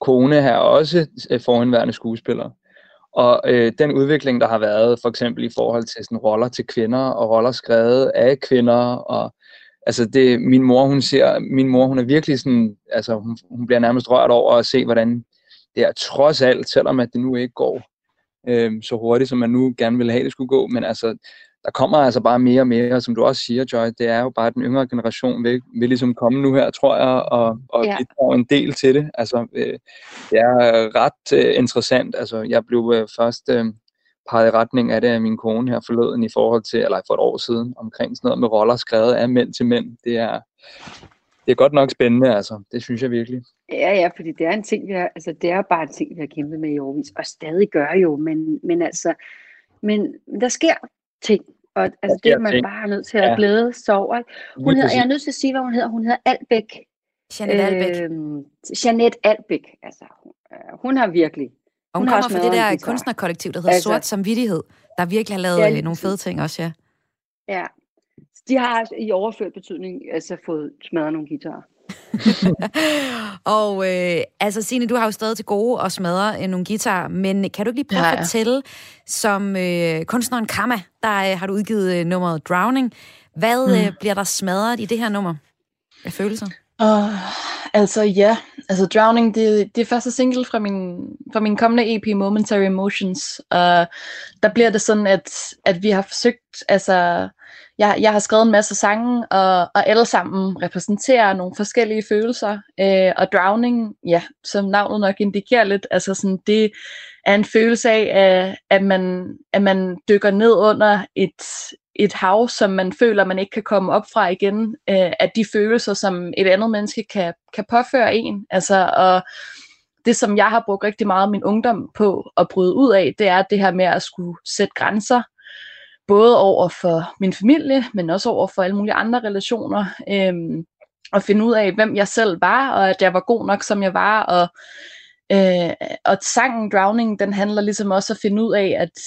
kone er også øh, forhenværende skuespiller. Og øh, den udvikling, der har været, for eksempel i forhold til sådan, roller til kvinder, og roller skrevet af kvinder, og altså det, min mor, hun ser, min mor, hun er virkelig sådan, altså hun, hun bliver nærmest rørt over at se, hvordan det er trods alt, selvom at det nu ikke går øh, så hurtigt, som man nu gerne ville have, det skulle gå, men altså, der kommer altså bare mere og mere, som du også siger, Joy, det er jo bare, at den yngre generation vil, vil ligesom komme nu her, tror jeg, og, og ja. bidrage en del til det. Altså, øh, det er ret øh, interessant. Altså, jeg blev øh, først øh, peget i retning af det af min kone her forleden i forhold til, eller for et år siden, omkring sådan noget med roller skrevet af mænd til mænd. Det er, det er godt nok spændende, altså. Det synes jeg virkelig. Ja, ja, fordi det er en ting, vi har, altså det er bare en ting, vi har kæmpet med i årvis, og stadig gør jo, men, men altså, men der sker ting, og altså, det er man ting. bare nødt til at ja. glæde sig over. Hun hedder, jeg er nødt til at sige, hvad hun hedder. Hun hedder Albæk Jeanette Albeck. Øh, Jeanette Albeck, altså hun, øh, hun har virkelig... Og hun, hun kommer fra det der kunstnerkollektiv, der hedder altså, Sort Samvittighed, der virkelig har lavet ja, nogle fede ting også, ja. Ja, de har i overført betydning altså fået smadret nogle guitarer. og øh, altså Signe, du har jo stadig til gode at smadre øh, nogle guitar, men kan du ikke lige prøve ja, ja. at fortælle, som øh, kunstneren Kama, der øh, har du udgivet øh, nummeret Drowning, hvad mm. øh, bliver der smadret i det her nummer af følelser? Uh, altså ja, altså Drowning, det, det er første single fra min, fra min kommende EP Momentary Emotions. Uh, der bliver det sådan, at, at vi har forsøgt, altså jeg, jeg har skrevet en masse sange, og, og alle sammen repræsenterer nogle forskellige følelser. Øh, og Drowning, ja, som navnet nok indikerer lidt, altså sådan, det er en følelse af, at man, at man dykker ned under et, et hav, som man føler, man ikke kan komme op fra igen, øh, at de følelser, som et andet menneske kan, kan påføre en. Altså, og det, som jeg har brugt rigtig meget af min ungdom på at bryde ud af, det er det her med at skulle sætte grænser, både over for min familie, men også over for alle mulige andre relationer, øh, og finde ud af, hvem jeg selv var, og at jeg var god nok, som jeg var, og Øh, og sangen Drowning, den handler ligesom også at finde ud af, at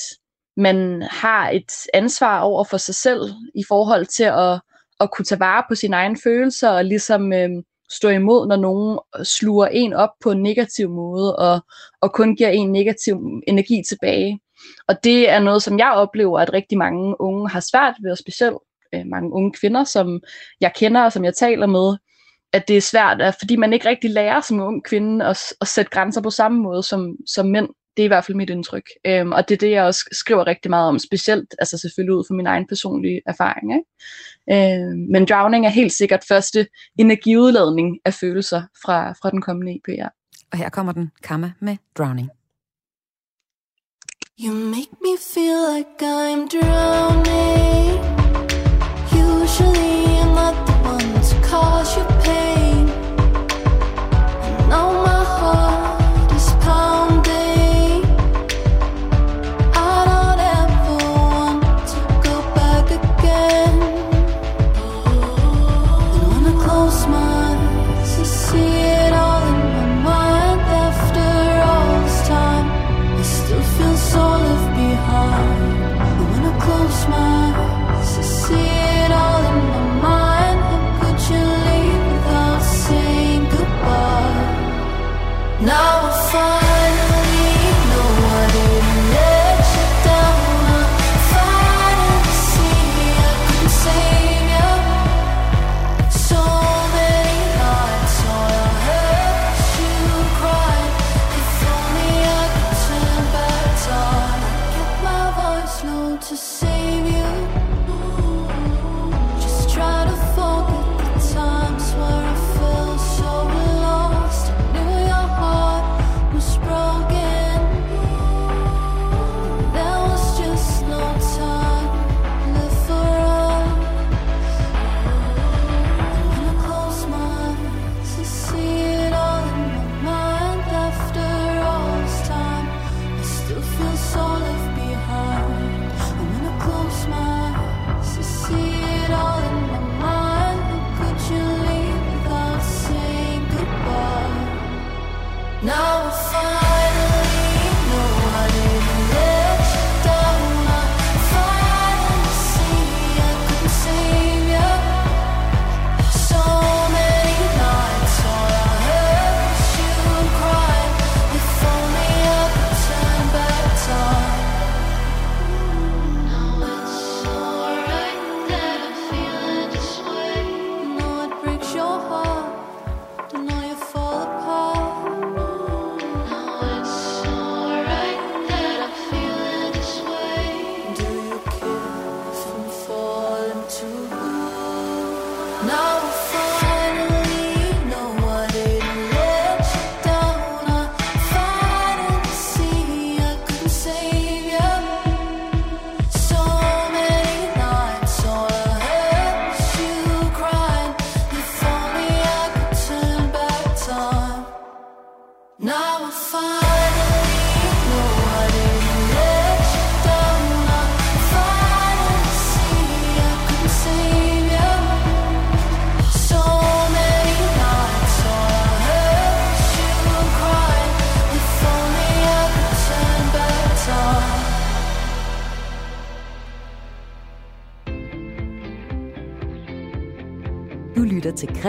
man har et ansvar over for sig selv i forhold til at, at kunne tage vare på sine egne følelser og ligesom øh, stå imod, når nogen sluger en op på en negativ måde og, og kun giver en negativ energi tilbage. Og det er noget, som jeg oplever, at rigtig mange unge har svært ved, og specielt øh, mange unge kvinder, som jeg kender og som jeg taler med, at det er svært, at, fordi man ikke rigtig lærer som ung kvinde at, at sætte grænser på samme måde som, som mænd. Det er i hvert fald mit indtryk. Øhm, og det er det, jeg også skriver rigtig meget om, specielt altså selvfølgelig ud fra min egen personlige erfaring. Ikke? Øhm, men drowning er helt sikkert første energiudladning af følelser fra, fra den kommende EP. Og her kommer den, Kamma med Drowning. You make me feel like I'm drowning. Usually I'm not the one to cause you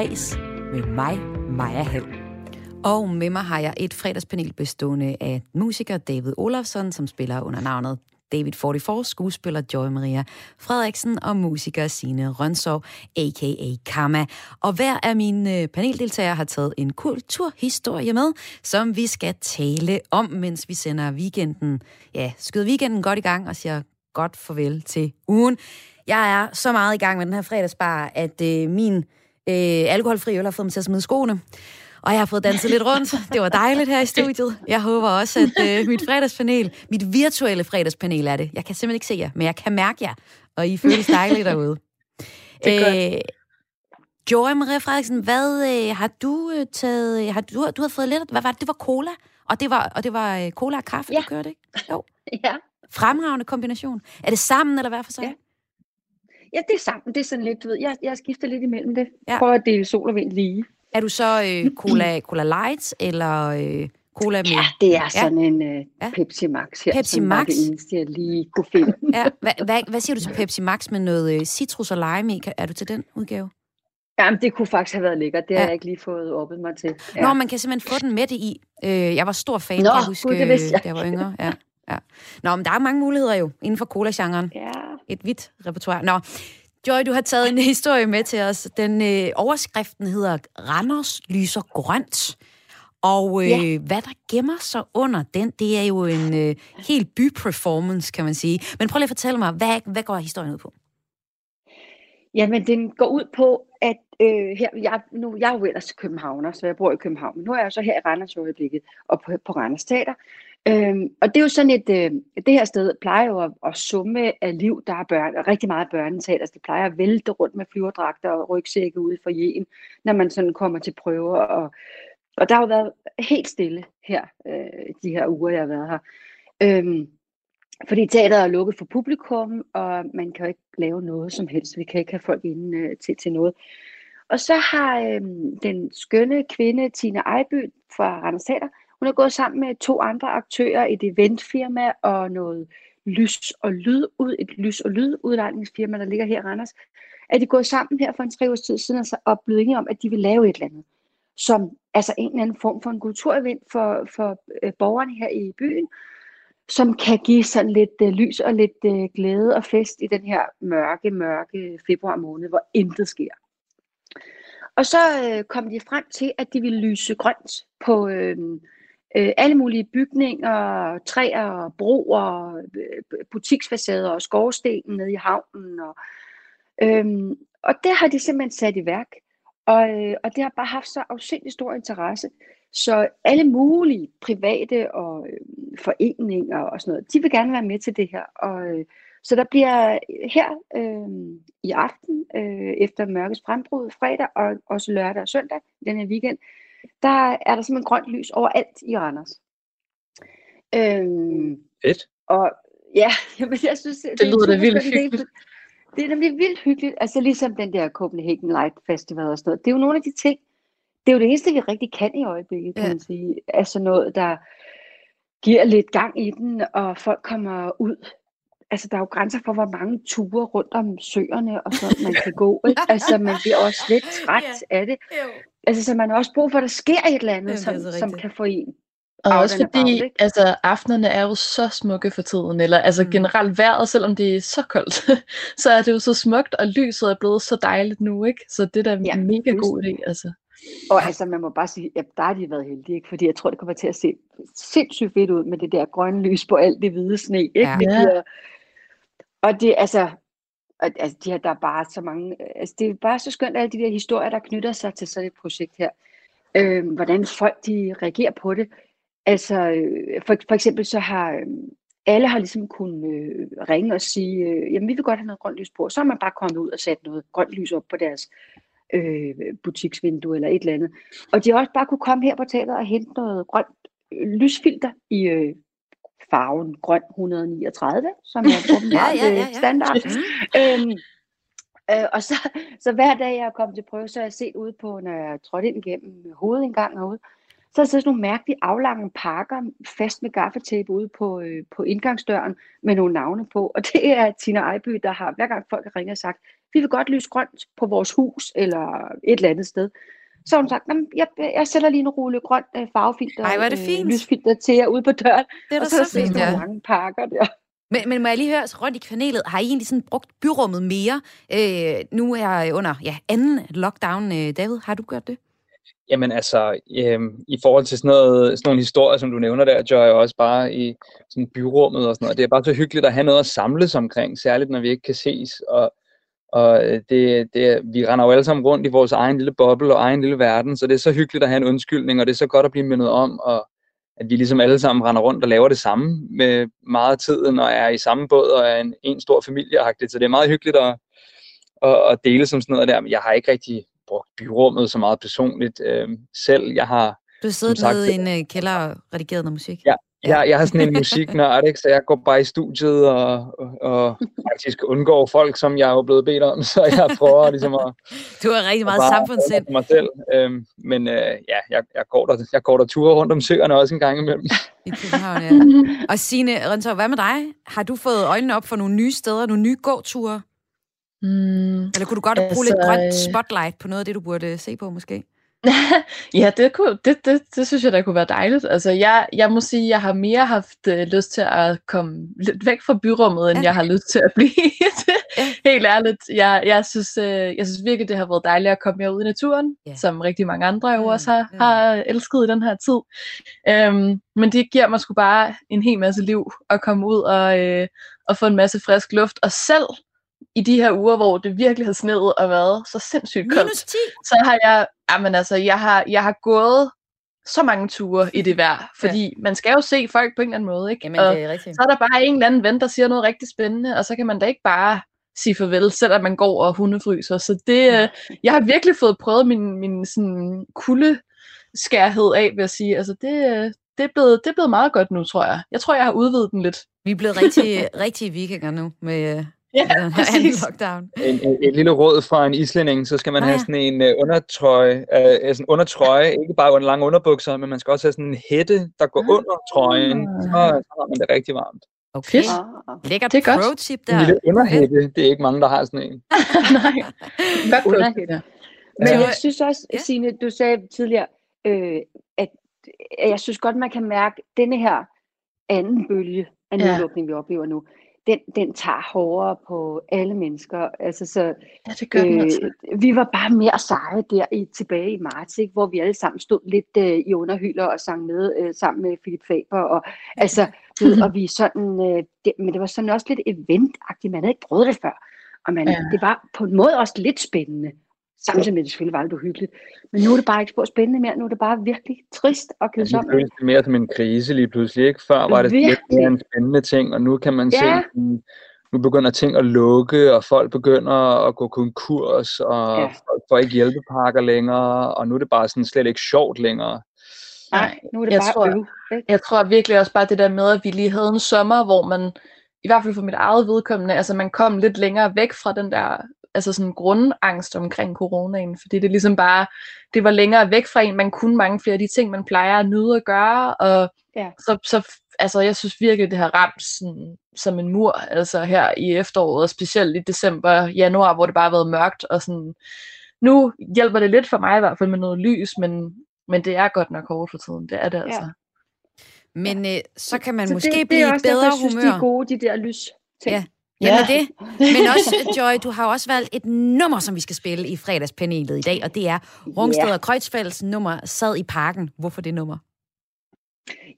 Græs med mig, Maja Hall. Og med mig har jeg et fredagspanel bestående af musiker David Olafsson, som spiller under navnet David 44, skuespiller Joy Maria Frederiksen og musiker Sine Rønsov, a.k.a. Karma. Og hver af mine øh, paneldeltagere har taget en kulturhistorie med, som vi skal tale om, mens vi sender weekenden, ja, skyder weekenden godt i gang og siger godt farvel til ugen. Jeg er så meget i gang med den her fredagsbar, at øh, min øh, alkoholfri øl har fået mig til at smide skoene. Og jeg har fået danset lidt rundt. Det var dejligt her i studiet. Jeg håber også, at øh, mit fredagspanel, mit virtuelle fredagspanel er det. Jeg kan simpelthen ikke se jer, men jeg kan mærke jer. Og I føles dejligt derude. Er øh, Joy Marie Frederiksen, hvad øh, har du øh, taget? Øh, har du, du har fået lidt... Hvad var det? Det var cola. Og det var, og det var øh, cola og kaffe, ja. du kørte, ikke? Jo. Ja. Fremragende kombination. Er det sammen, eller hvad for sig? Ja. Ja, det er sammen. Det er sådan lidt, du ved, jeg, jeg skifter lidt imellem det. Ja. Prøver at dele sol og vind lige. Er du så øh, cola, cola light, eller øh, cola med... Ja, det er sådan ja. en øh, ja. Pepsi Max her, Pepsi Max? det eneste, jeg lige kunne finde. ja. Hvad, hvad, hvad siger du til Pepsi Max med noget øh, citrus og lime i? Er du til den udgave? Jamen, det kunne faktisk have været lækkert. Det ja. har jeg ikke lige fået oppet mig til. Ja. Nå, man kan simpelthen få den med det i. Øh, jeg var stor fan, Nå, kan jeg huske, Gud, det jeg. da jeg var yngre. Ja. Ja. Nå, men der er mange muligheder jo inden for cola-genren. Ja. Et vidt repertoire. Nå, Joy, du har taget en historie med til os. Den øh, overskriften hedder Randers lyser grønt. Og øh, ja. hvad der gemmer sig under den, det er jo en øh, helt byperformance, kan man sige. Men prøv lige at fortælle mig, hvad, hvad går historien ud på? Jamen, den går ud på, at øh, her, jeg, nu, jeg er jo ellers københavner, så jeg bor i København. Men nu er jeg så her i Randers øjeblikket, og på, på Randers Teater. Øhm, og det er jo sådan et, øh, det her sted plejer jo at, at summe af liv, der er børn, og rigtig meget børneteater. Altså, det plejer at vælte rundt med flyverdragter og rygsække ude for jen, når man sådan kommer til prøver. Og, og der har jo været helt stille her, øh, de her uger, jeg har været her. Øhm, fordi teateret er lukket for publikum, og man kan jo ikke lave noget som helst. Vi kan ikke have folk inde øh, til, til noget. Og så har øh, den skønne kvinde, Tina Ejby fra Randers Teater, hun er gået sammen med to andre aktører, et eventfirma og noget lys og lyd ud, et lys og lyd udlejningsfirma, der ligger her i Randers, er de gået sammen her for en tre års tid siden og blevet enige om, at de vil lave et eller andet, som altså en eller anden form for en kulturevent for, for øh, borgerne her i byen, som kan give sådan lidt øh, lys og lidt øh, glæde og fest i den her mørke, mørke februar måned, hvor intet sker. Og så øh, kom de frem til, at de ville lyse grønt på, øh, øh, alle mulige bygninger, træer, broer, øh, butiksfacader og skorstenen nede i havnen. Og, øhm, og det har de simpelthen sat i værk. Og, øh, og det har bare haft så afsindelig stor interesse. Så alle mulige private og øh, foreninger og sådan noget, de vil gerne være med til det her. Og, øh, så der bliver her øh, i aften, øh, efter mørkets frembrud, fredag og også lørdag og søndag, den her weekend, der er der simpelthen grønt lys overalt i Randers. Øhm, Fedt. Og ja, jamen, jeg synes, det, det lyder da vildt hyggeligt. Det, det er nemlig vildt hyggeligt. Altså ligesom den der Copenhagen Light Festival og sådan noget. Det er jo nogle af de ting, det er jo det eneste, vi rigtig kan i øjeblikket, kan ja. man sige. Altså noget, der giver lidt gang i den, og folk kommer ud. Altså, der er jo grænser for, hvor mange ture rundt om søerne, og så man kan gå. Ikke? Altså, man bliver også lidt træt ja. af det. Jo. Altså, så man har også brug for, at der sker et eller andet, som, som kan få en og også fordi, bagl, altså, aftenerne er jo så smukke for tiden, eller altså mm. generelt vejret, selvom det er så koldt, så er det jo så smukt, og lyset er blevet så dejligt nu, ikke? Så det er da ja, mega god idé, altså. Og altså, man må bare sige, at der har de været heldige, ikke? Fordi jeg tror, det kommer til at se sindssygt fedt ud med det der grønne lys på alt det hvide sne, ikke? Ja. Det bliver, og det, altså, og, altså, de her, der er bare så mange, øh, altså, det er bare så skønt, alle de der historier, der knytter sig til sådan et projekt her. Øh, hvordan folk, de reagerer på det. Altså, øh, for, for eksempel så har, øhm, alle har ligesom kunnet øh, ringe og sige, øh, jamen vi vil godt have noget grønt lys på. Så har man bare kommet ud og sat noget grønt lys op på deres øh, butiksvindue eller et eller andet. Og de har også bare kunne komme her på teateret og hente noget grønt øh, lysfilter i øh, farven grøn 139, som er åbenbart ja, ja, ja, ja. standard. Øhm, øh, og så, så hver dag jeg er kommet til prøve, så har jeg set ude på, når jeg trådte ind igennem hovedindgangen herude, så er der sådan nogle mærkelige aflange pakker fast med gaffetape ude på, øh, på indgangsdøren med nogle navne på. Og det er Tina Ejby, der har hver gang folk har ringet og sagt, vi vil godt lyse grønt på vores hus eller et eller andet sted. Så har hun sagt, jeg, jeg sætter lige en rulle grønt øh, farvefilter, Ej, hvor er det fint. Øh, lysfilter til jer ude på døren. Det er da og så, så fint, ja. mange pakker der. Men, men må jeg lige høre, så rundt i panelet, har I egentlig sådan brugt byrummet mere? Øh, nu er jeg under ja, anden lockdown. Øh, David, har du gjort det? Jamen altså, øhm, i forhold til sådan, noget, sådan nogle historier, som du nævner der, Joy, og også bare i sådan byrummet og sådan noget, det er bare så hyggeligt at have noget at samles omkring, særligt når vi ikke kan ses, og, og øh, det, det, vi render jo alle sammen rundt i vores egen lille boble og egen lille verden, så det er så hyggeligt at have en undskyldning, og det er så godt at blive mindet om, og at vi ligesom alle sammen render rundt og laver det samme med meget af tiden, og er i samme båd og er en, en stor familie så det er meget hyggeligt at, at, at dele som sådan noget der, men jeg har ikke rigtig brugt byrummet så meget personligt øh, selv. Jeg har Du sagt, nede i en øh, kælder og redigeret noget musik. Ja, jeg, jeg har sådan en musiknørd, ikke? så jeg går bare i studiet og, og, og faktisk undgår folk, som jeg er blevet bedt om, så jeg prøver ligesom at... Du har rigtig meget samfundssind. for mig selv. Øhm, men øh, ja, jeg, jeg, går der, jeg går der ture rundt om søerne også en gang imellem. i København, ja. Og Signe Røntov, hvad med dig? Har du fået øjnene op for nogle nye steder, nogle nye gåture? Mm, Eller kunne du godt bruge Altså, lidt grønt øh, spotlight på noget af det, du burde se på, måske? ja, det, kunne, det, det, det synes jeg, der kunne være dejligt. Altså, jeg, jeg må sige, jeg har mere haft øh, lyst til at komme lidt væk fra byrummet, end Ja. jeg har lyst til at blive det. Ja. Helt ærligt. Jeg, jeg, synes, øh, jeg synes virkelig, det har været dejligt at komme mere ud i naturen, Ja. som rigtig mange andre jo Mm, også har, mm. har elsket i den her tid. Øhm, men det giver mig sgu bare en hel masse liv at komme ud og, øh, og få en masse frisk luft. Og selv i de her uger, hvor det virkelig har sneet og været så sindssygt koldt, Minus 10! så har jeg, jamen altså, jeg har, jeg har gået så mange ture i det vejr, fordi ja. man skal jo se folk på en eller anden måde, ikke? Jamen, og det er rigtigt. så er der bare en eller anden ven, der siger noget rigtig spændende, og så kan man da ikke bare sige farvel, selvom man går og hundefryser. Så det, øh, jeg har virkelig fået prøvet min, min sådan kuldeskærhed af, vil jeg sige. Altså det, øh, det, er blevet, det er blevet meget godt nu, tror jeg. Jeg tror, jeg har udvidet den lidt. Vi er blevet rigtig, rigtige vikinger nu med øh, Ja, præcis. lockdown. En, en, et lille råd fra en islænding, så skal man Nå have ja. sådan en uh, undertrøje, uh, sådan undertrøje, ikke bare under lange underbukser, men man skal også have sådan en hætte, der går Ah. under trøjen, så, så har man det rigtig varmt. Okay. Fedt. Ah, Lækkert Det er godt. pro-tip En der. lille underhætte, det er ikke mange, der har sådan en. Nej, godt Under- underhætte. Men jeg synes også, Ja. ja. Signe, du sagde tidligere, øh, at, at jeg synes godt, man kan mærke, denne her anden bølge af Ja. nedlukning, vi oplever nu, den, den tager hårdere på alle mennesker. Altså, så, Ja, det gør den altså. øh, vi var bare mere seje der i, tilbage i marts, ikke? hvor vi alle sammen stod lidt øh, i underhylder og sang med øh, sammen med Philip Faber. Og, altså, ved, og vi sådan, øh, det, men det var sådan også lidt eventagtigt. Man havde ikke prøvet det før. Og man, ja. det var på en måde også lidt spændende. Samtidig med, at det selvfølgelig var lidt uhyggeligt. Men nu er det bare ikke spor spændende mere. Nu er det bare virkelig trist og Ja, nu kedsommeligt. føles det mere som en krise lige pludselig, ikke? Før var det lidt Virkelig. mere en spændende ting, og nu kan man se, Ja. sådan, nu begynder ting at lukke, og folk begynder at gå konkurs, og Ja. folk får ikke hjælpepakker længere, og nu er det bare sådan slet ikke sjovt længere. Nej, nu er det jeg bare tror- øv. ikke? Jeg tror virkelig også bare det der med, at vi lige havde en sommer, hvor man, i hvert fald for mit eget vedkommende, altså man kom lidt længere væk fra den der altså sådan grundangst omkring coronaen, fordi det ligesom bare, det var længere væk fra en, man kunne mange flere af de ting, man plejer at nyde at gøre, og Ja. så, så altså jeg synes virkelig, det har ramt sådan, som en mur, altså her i efteråret, og specielt i december, januar, hvor det bare har været mørkt, og sådan, nu hjælper det lidt for mig i hvert fald med noget lys, men, men det er godt nok hårdt for tiden, det er det altså. Men øh, så kan man Så måske det, det blive er i også derfor, bedre jeg synes, humør. de er gode, de der lys. Ja. Ja. Jamen det. Men også, Joy, du har også valgt et nummer, som vi skal spille i fredagspanelet i dag, og det er Rungsted Ja. og Kreutzfelds nummer Sad i parken. Hvorfor det nummer?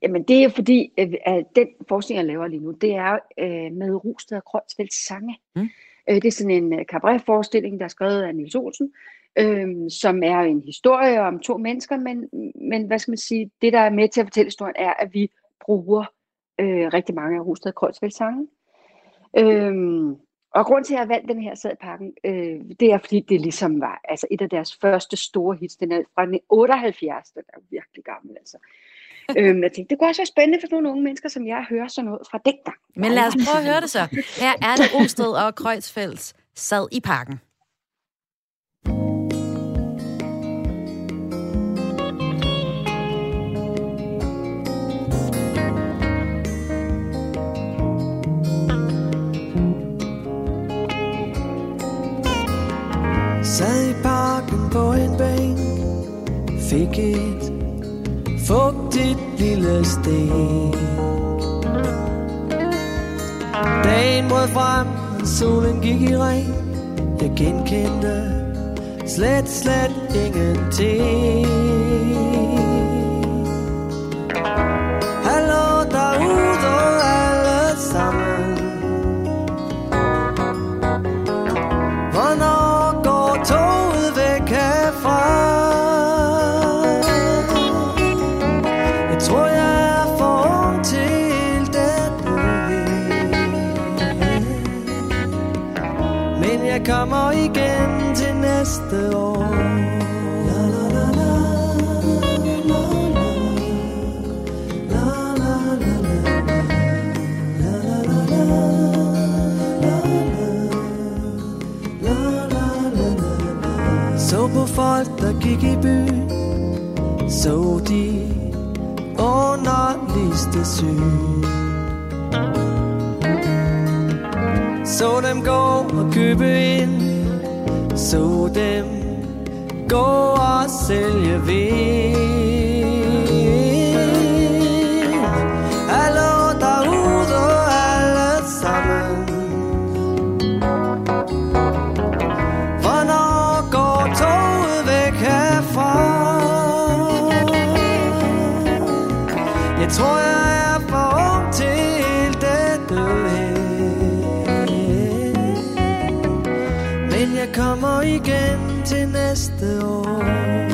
Jamen det er fordi, at den forskning, jeg laver lige nu, det er øh, med Rosted og Kreutzfeldts sange. Mm. Øh, det er sådan en øh, cabaret-forestilling, der er skrevet af Nils Olsen, øh, som er en historie om to mennesker, men, men hvad skal man sige, det der er med til at fortælle historien, er, at vi bruger øh, rigtig mange af Rosted og Kreutzfeldts sange. Øhm, og grund til, at jeg har valgt den her sad i pakken, øh, det er, fordi det ligesom var altså et af deres første store hits. Den er fra 78, den er virkelig gammel, altså. øhm, jeg tænkte, det kunne også være spændende for nogle unge mennesker, som jeg at høre sådan noget fra dengang. Men lad os prøve at høre det så. Her er det Rungsted og Kreutzfelds Sad i parken. Fik et fugtigt lille sted. Dagen brød frem, solen gik i regn. Jeg genkendte slet, slet ingenting. Folk, der gik i byen Så de underligste syn Så dem gå og købe ind. Så dem gå og sælge. Igen til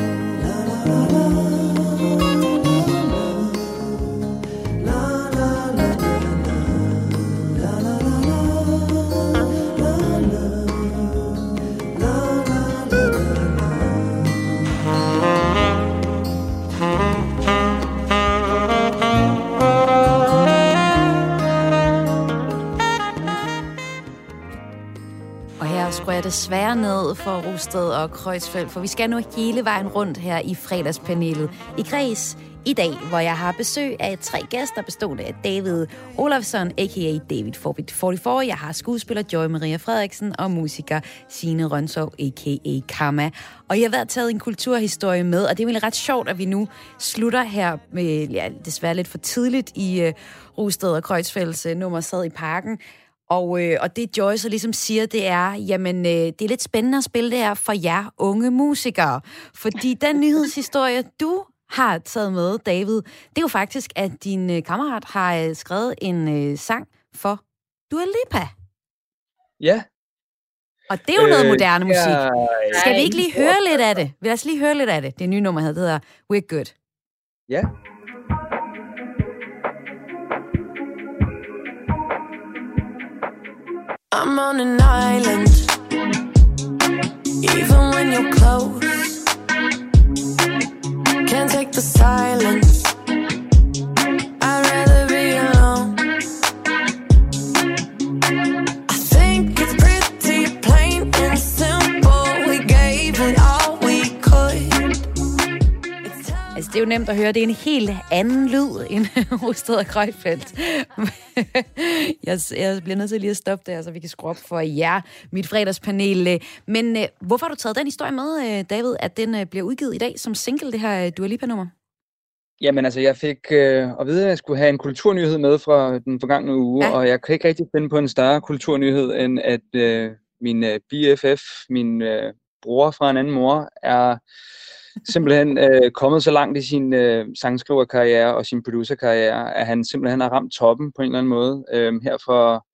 desværre ned for Rusted og Kreuzfeldt, for vi skal nu hele vejen rundt her i fredagspanelet i Græs i dag, hvor jeg har besøg af tre gæster bestående af David Olafsson, a.k.a. David Forbit 44. Jeg har skuespiller Joy Maria Frederiksen og musiker Signe Rønsov, a.k.a. Karma. Og jeg har været taget en kulturhistorie med, og det er egentlig ret sjovt, at vi nu slutter her med, ja, desværre lidt for tidligt i øh, uh, Rusted og Kreuzfeldts uh, nummer sad i parken. Og, øh, og det Joy så ligesom siger, det er, jamen øh, det er lidt spændende at spille det her for jer unge musikere. Fordi den nyhedshistorie, du har taget med, David, det er jo faktisk, at din øh, kammerat har øh, skrevet en øh, sang for Dua Lipa. Ja. Og det er jo noget Øh, moderne musik. ja, Skal vi ikke lige høre lidt af det? Lad os lige høre lidt af det. Det nye nummer hedder We're Good. Ja. I'm on an island. Even nemt at høre. Det er en helt anden lyd end Rosted og Krøjfeldt. jeg, jeg bliver nødt til lige at stoppe der, så vi kan skrue op for jer, mit fredagspanel. Men øh, hvorfor har du taget den historie med, øh, David, at den øh, bliver udgivet i dag som single, det her Dua Lipa-nummer? Jamen altså, jeg fik øh, at vide, at jeg skulle have en kulturnyhed med fra den forgangne uge, ja. og jeg kan ikke rigtig finde på en større kulturnyhed, end at øh, min øh, BFF, min øh, bror fra en anden mor, er simpelthen øh, kommet så langt i sin øh, sangskriverkarriere og sin producerkarriere, at han simpelthen har ramt toppen på en eller anden måde. Øh, her for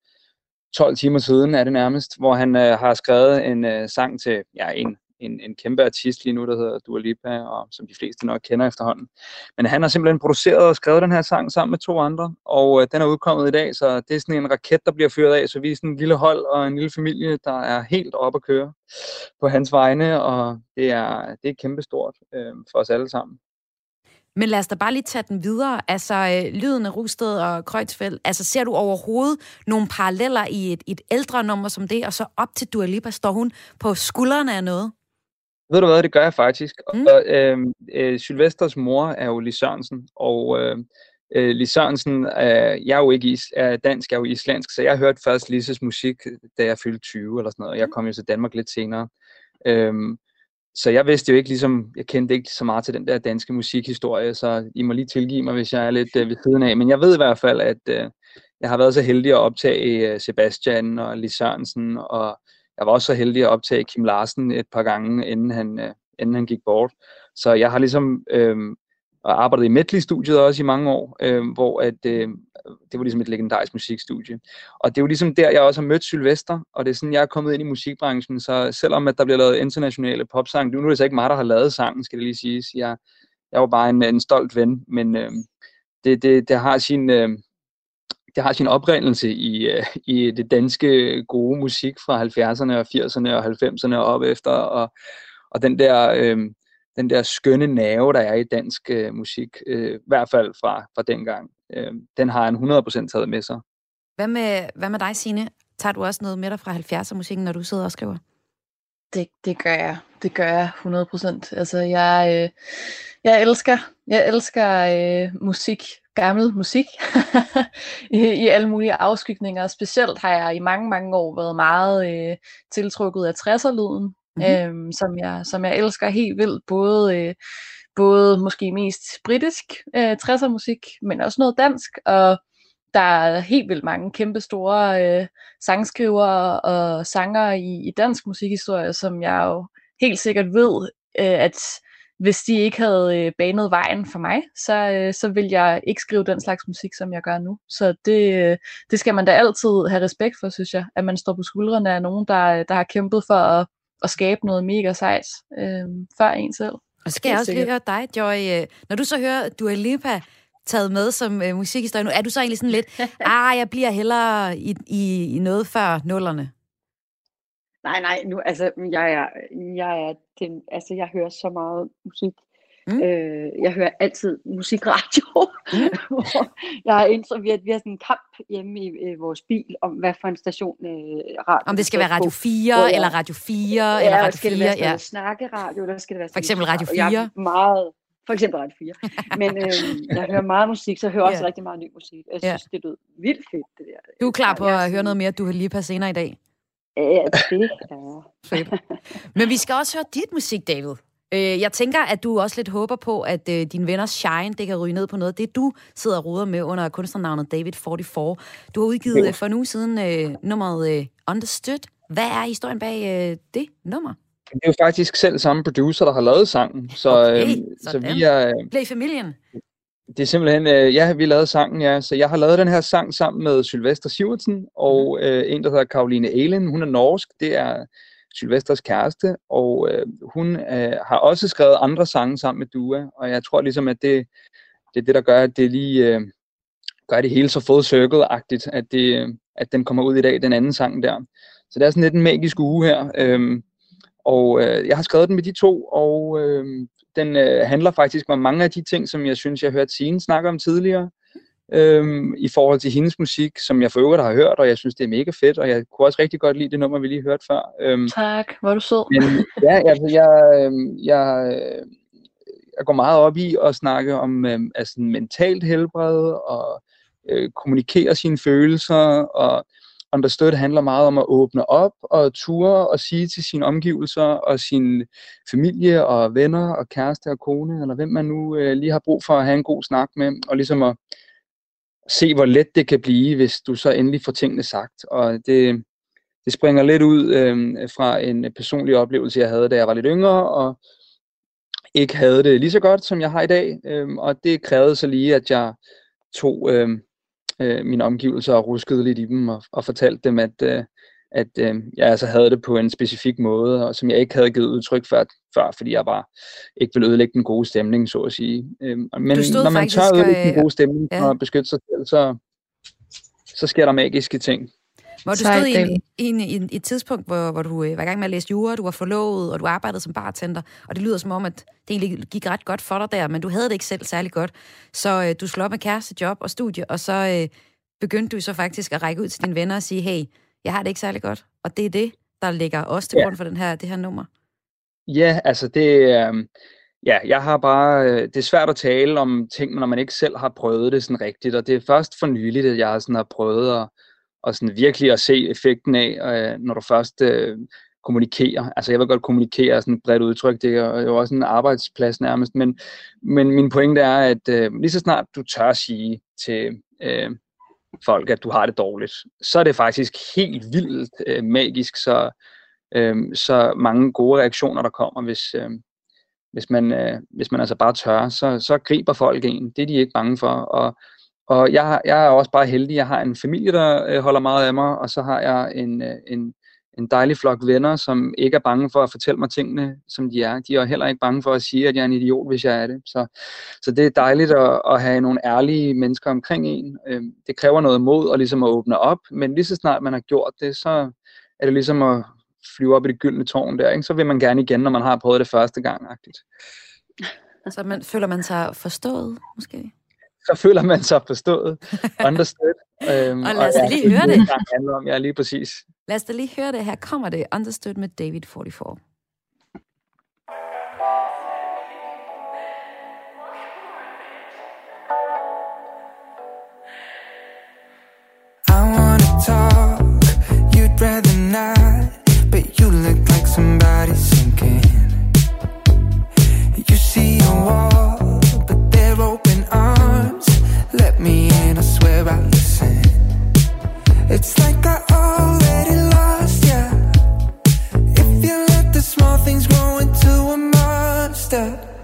12 timer siden er det nærmest, hvor han øh, har skrevet en øh, sang til ja, en, en, en kæmpe artist lige nu, der hedder Dua Lipa, og som de fleste nok kender efterhånden. Men han har simpelthen produceret og skrevet den her sang sammen med to andre, og øh, den er udkommet i dag, så det er sådan en raket, der bliver fyret af, så vi er sådan en lille hold og en lille familie, der er helt op at køre på hans vegne, og det er, det er kæmpestort øh, for os alle sammen. Men lad os da bare lige tage den videre. Altså, øh, lyden af Rusted og Kreutzfeldt, altså ser du overhovedet nogle paralleller i et, et ældre nummer som det, og så op til Dua Lipa, står hun på skuldrene af noget? Ved du hvad, det gør jeg faktisk. Mm. Mm. Og, øh, øh, Sylvesters mor er jo Lis Sørensen, og øh, øh, Lis Sørensen, øh, jeg er jo ikke is, er dansk, jeg er jo islandsk, så jeg hørte først Lises musik, da jeg fyldte 20 eller sådan noget, og jeg kom jo til Danmark lidt senere. Øhm, så jeg vidste jo ikke ligesom, jeg kendte ikke så meget til den der danske musikhistorie, så I må lige tilgive mig, hvis jeg er lidt øh, ved siden af. Men jeg ved i hvert fald, at øh, jeg har været så heldig at optage øh, Sebastian og Lis Sørensen, og jeg var også så heldig at optage Kim Larsen et par gange, inden han, øh, inden han gik bort. Så jeg har ligesom øh, arbejdet i Medley-studiet også i mange år, øh, hvor at, øh, det var ligesom et legendarisk musikstudie. Og det er jo ligesom der, jeg også har mødt Sylvester, og det er sådan, jeg er kommet ind i musikbranchen, så selvom at der bliver lavet internationale popsange, nu er det så ikke mig, der har lavet sangen, skal det lige siges. Jeg, jeg var bare en, en stolt ven, men øh, det, det, det har sin... Øh, det har sin oprindelse i, øh, i det danske gode musik fra 70'erne og 80'erne og 90'erne og op efter, og, og den der, øh, den der skønne nerve, der er i dansk øh, musik, øh, i hvert fald fra, fra dengang, øh, den har han 100% taget med sig. Hvad med, hvad med dig, Signe? Tager du også noget med dig fra 70'er-musikken, når du sidder og skriver? Det, det gør jeg. Det gør jeg 100%. Altså, jeg, øh, jeg elsker, jeg elsker øh, musik, gammel musik, I, i alle mulige afskygninger. Specielt har jeg i mange, mange år været meget øh, tiltrukket af 60'er-lyden, mm-hmm. øhm, som, jeg, som jeg elsker helt vildt. Både, øh, både måske mest britisk øh, 60'er musik, men også noget dansk, og der er helt vildt mange kæmpe store øh, sangskrivere og sanger i, i dansk musikhistorie, som jeg jo helt sikkert ved, øh, at hvis de ikke havde øh, banet vejen for mig, så, øh, så vil jeg ikke skrive den slags musik, som jeg gør nu. Så det, øh, det skal man da altid have respekt for, synes jeg, at man står på skuldrene af nogen, der, der har kæmpet for at, at skabe noget mega sejt øh, før en selv. Og så skal jeg også lige høre dig, Joy. Øh, når du så hører Dua Lipa taget med som øh, musikhistorie nu, er du så egentlig sådan lidt, ah, jeg bliver hellere i, i, i noget før nullerne? Nej, nej, nu, altså, jeg er, jeg er den, altså, jeg hører så meget musik. Mm. Øh, jeg hører altid musikradio. Mm. jeg har indtryk, vi har, vi har sådan en kamp hjemme i øh, vores bil om, hvad for en station øh, radio. Om det skal være Radio 4, på, eller Radio 4, ja, eller Radio 4. skal det være ja. snakkeradio, eller skal det være For eksempel Radio 4. Jeg meget, for eksempel Radio 4. Men øh, jeg hører meget musik, så jeg hører også yeah. rigtig meget ny musik. Jeg synes, yeah. det lyder vildt fedt, det der. Du er klar på at høre noget mere, du har lige på senere i dag? Ja, det er. Men vi skal også høre dit musik, David. Øh, jeg tænker, at du også lidt håber på, at øh, din venner Shine, det kan ryge ned på noget. Det du sidder og ruder med under kunstnernavnet David44. Du har udgivet øh, for nu siden øh, nummeret øh, Understood. Hvad er historien bag øh, det nummer? Det er jo faktisk selv samme producer, der har lavet sangen. Så, okay, øh, så vi er... Øh, Blev familien? Det er simpelthen, øh, ja, vi lavede sangen, ja. Så jeg har lavet den her sang sammen med Sylvester Sivertsen og mm. øh, en, der hedder Karoline Elen. Hun er norsk. Det er Sylvesters kæreste, og øh, hun øh, har også skrevet andre sange sammen med Dua, og jeg tror ligesom, at det, det er det, der gør, at det lige øh, gør det hele så full circle-agtigt, at, det, at den kommer ud i dag, den anden sang der. Så det er sådan lidt en magisk uge her, øh, og øh, jeg har skrevet den med de to, og øh, den øh, handler faktisk om mange af de ting, som jeg synes, jeg har hørt Signe snakke om tidligere øhm, i forhold til hendes musik, som jeg for øvrigt har hørt, og jeg synes, det er mega fedt, og jeg kunne også rigtig godt lide det nummer, vi lige hørte før. Øhm, tak, hvor du sød. Men, ja, altså, jeg, øhm, jeg, jeg går meget op i at snakke om øhm, altså, mentalt helbred, og øh, kommunikere sine følelser, og Understood handler meget om at åbne op og ture og sige til sine omgivelser og sin familie og venner og kæreste og kone, eller hvem man nu øh, lige har brug for at have en god snak med, og ligesom at se, hvor let det kan blive, hvis du så endelig får tingene sagt. Og det, det springer lidt ud øh, fra en personlig oplevelse, jeg havde, da jeg var lidt yngre, og ikke havde det lige så godt, som jeg har i dag. Øh, og det krævede så lige, at jeg tog øh, øh, mine omgivelser og ruskede lidt i dem, og, og fortalte dem, at, øh, at øh, jeg altså havde det på en specifik måde, og som jeg ikke havde givet udtryk for, før, fordi jeg bare ikke ville ødelægge den gode stemning, så at sige. Øh, men når man tør ødelægge den gode stemning ja. og beskytte sig selv, så, så sker der magiske ting. Hvor du stod i, en, i, en, i, et tidspunkt, hvor, hvor du øh, var i gang med at læse jura, du var forlovet, og du arbejdede som bartender, og det lyder som om, at det egentlig gik ret godt for dig der, men du havde det ikke selv særlig godt. Så øh, du slog op med kæreste, job og studie, og så øh, begyndte du så faktisk at række ud til dine venner og sige, hey, jeg har det ikke særlig godt. Og det er det, der ligger også til ja. grund for den her, det her nummer. Ja, altså det, øh, ja, jeg har bare, øh, det er svært at tale om ting, når man ikke selv har prøvet det sådan rigtigt, og det er først for nyligt, at jeg sådan har prøvet at, og sådan virkelig at se effekten af, øh, når du først øh. Altså jeg vil godt kommunikere sådan et bredt udtryk, det er jo også en arbejdsplads nærmest, men, men min pointe er, at øh, lige så snart du tør sige til øh, folk, at du har det dårligt, så er det faktisk helt vildt øh, magisk, så, øh, så mange gode reaktioner, der kommer, hvis, øh, hvis, man, øh, hvis man altså bare tør, så, så griber folk en. Det er de ikke bange for, og og jeg, jeg er også bare heldig, jeg har en familie, der øh, holder meget af mig, og så har jeg en, øh, en, en dejlig flok venner, som ikke er bange for at fortælle mig tingene, som de er. De er heller ikke bange for at sige, at jeg er en idiot, hvis jeg er det. Så, så det er dejligt at, at have nogle ærlige mennesker omkring en. Øh, det kræver noget mod at, ligesom at åbne op, men lige så snart man har gjort det, så er det ligesom at flyve op i det gyldne tårn der. Ikke? Så vil man gerne igen, når man har prøvet det første gang. -agtigt. Så man, føler man sig forstået, måske? Så føler man sig forstået, understood. Øhm, og lad os og, lige høre det. Handler om, ja, lige præcis. Lad os da lige høre det. Her kommer det, Understood med David 44. I wanna talk, you'd rather not, but you look like somebody sinking. You see a wall, but they're open. Let me in, I swear I listen. It's like I already lost ya. If you let the small things grow into a monster.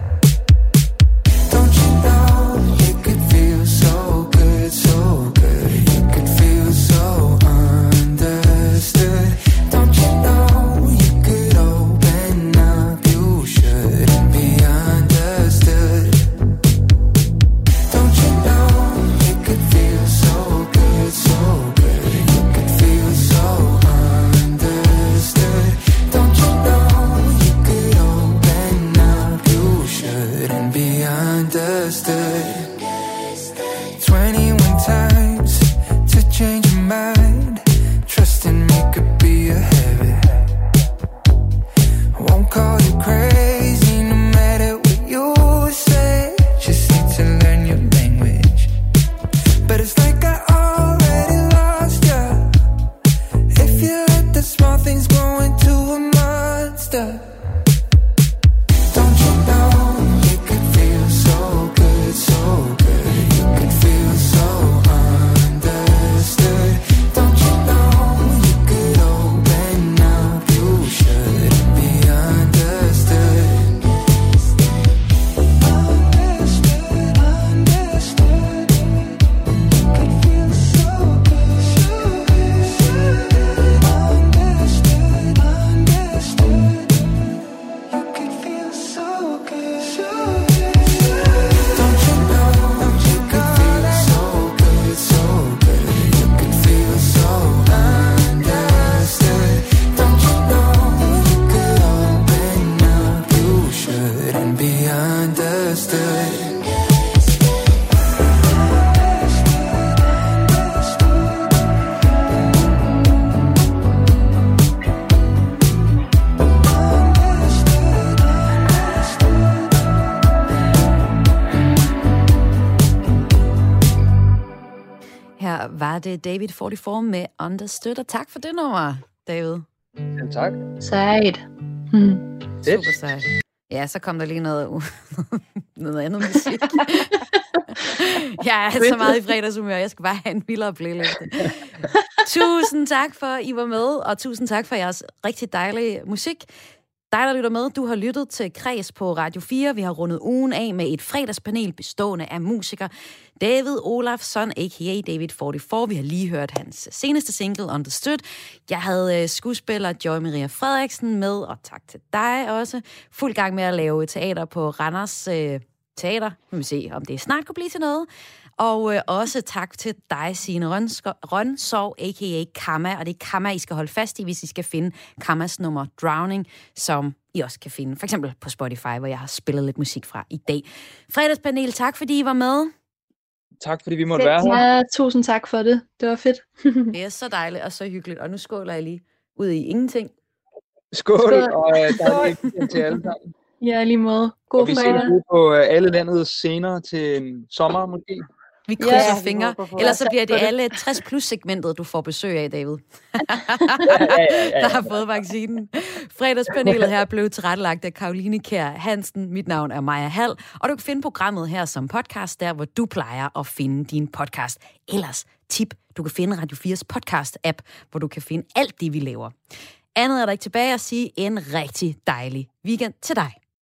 Var det David 44 med Understood, og tak for det nummer, David. Ja, tak. Sejt. Hmm. Super sejt. Ja, så kom der lige noget, noget andet musik. jeg er så meget i fredagshumør, jeg skal bare have en vildere playliste. tusind tak for, at I var med, og tusind tak for jeres rigtig dejlige musik. Dig, der lytter med, du har lyttet til Kreds på Radio 4. Vi har rundet ugen af med et fredagspanel bestående af musiker David Olafsson, a.k.a. David 44. Vi har lige hørt hans seneste single, Understood. Jeg havde øh, skuespiller Joy Maria Frederiksen med, og tak til dig også. Fuld gang med at lave teater på Randers øh, Teater. Nu vil se, om det snart kunne blive til noget. Og øh, også tak til dig, Signe Rønsov, a.k.a. Kamma. Og det er Kamma, I skal holde fast i, hvis I skal finde Kammas nummer Drowning, som I også kan finde for eksempel på Spotify, hvor jeg har spillet lidt musik fra i dag. Fredagspanel, tak fordi I var med. Tak fordi vi måtte være her. Ja, tusind tak for det. Det var fedt. det er så dejligt og så hyggeligt. Og nu skåler jeg lige ud i ingenting. Skål, Skål. og der er til alle sammen. Ja, lige måde. God og vi ses på uh, alle landets scener til sommer måske. Vi krydser ja, fingre. Ellers så bliver det alle 60 plus segmentet, du får besøg af, David. Der har fået vaccinen. Fredagspanelet her blev tilrettelagt af Karoline Kær Hansen. Mit navn er Maja Hall, og du kan finde programmet her som podcast, der hvor du plejer at finde din podcast. Ellers tip, du kan finde Radio 4's podcast-app, hvor du kan finde alt det, vi laver. Andet er der ikke tilbage at sige en rigtig dejlig weekend til dig.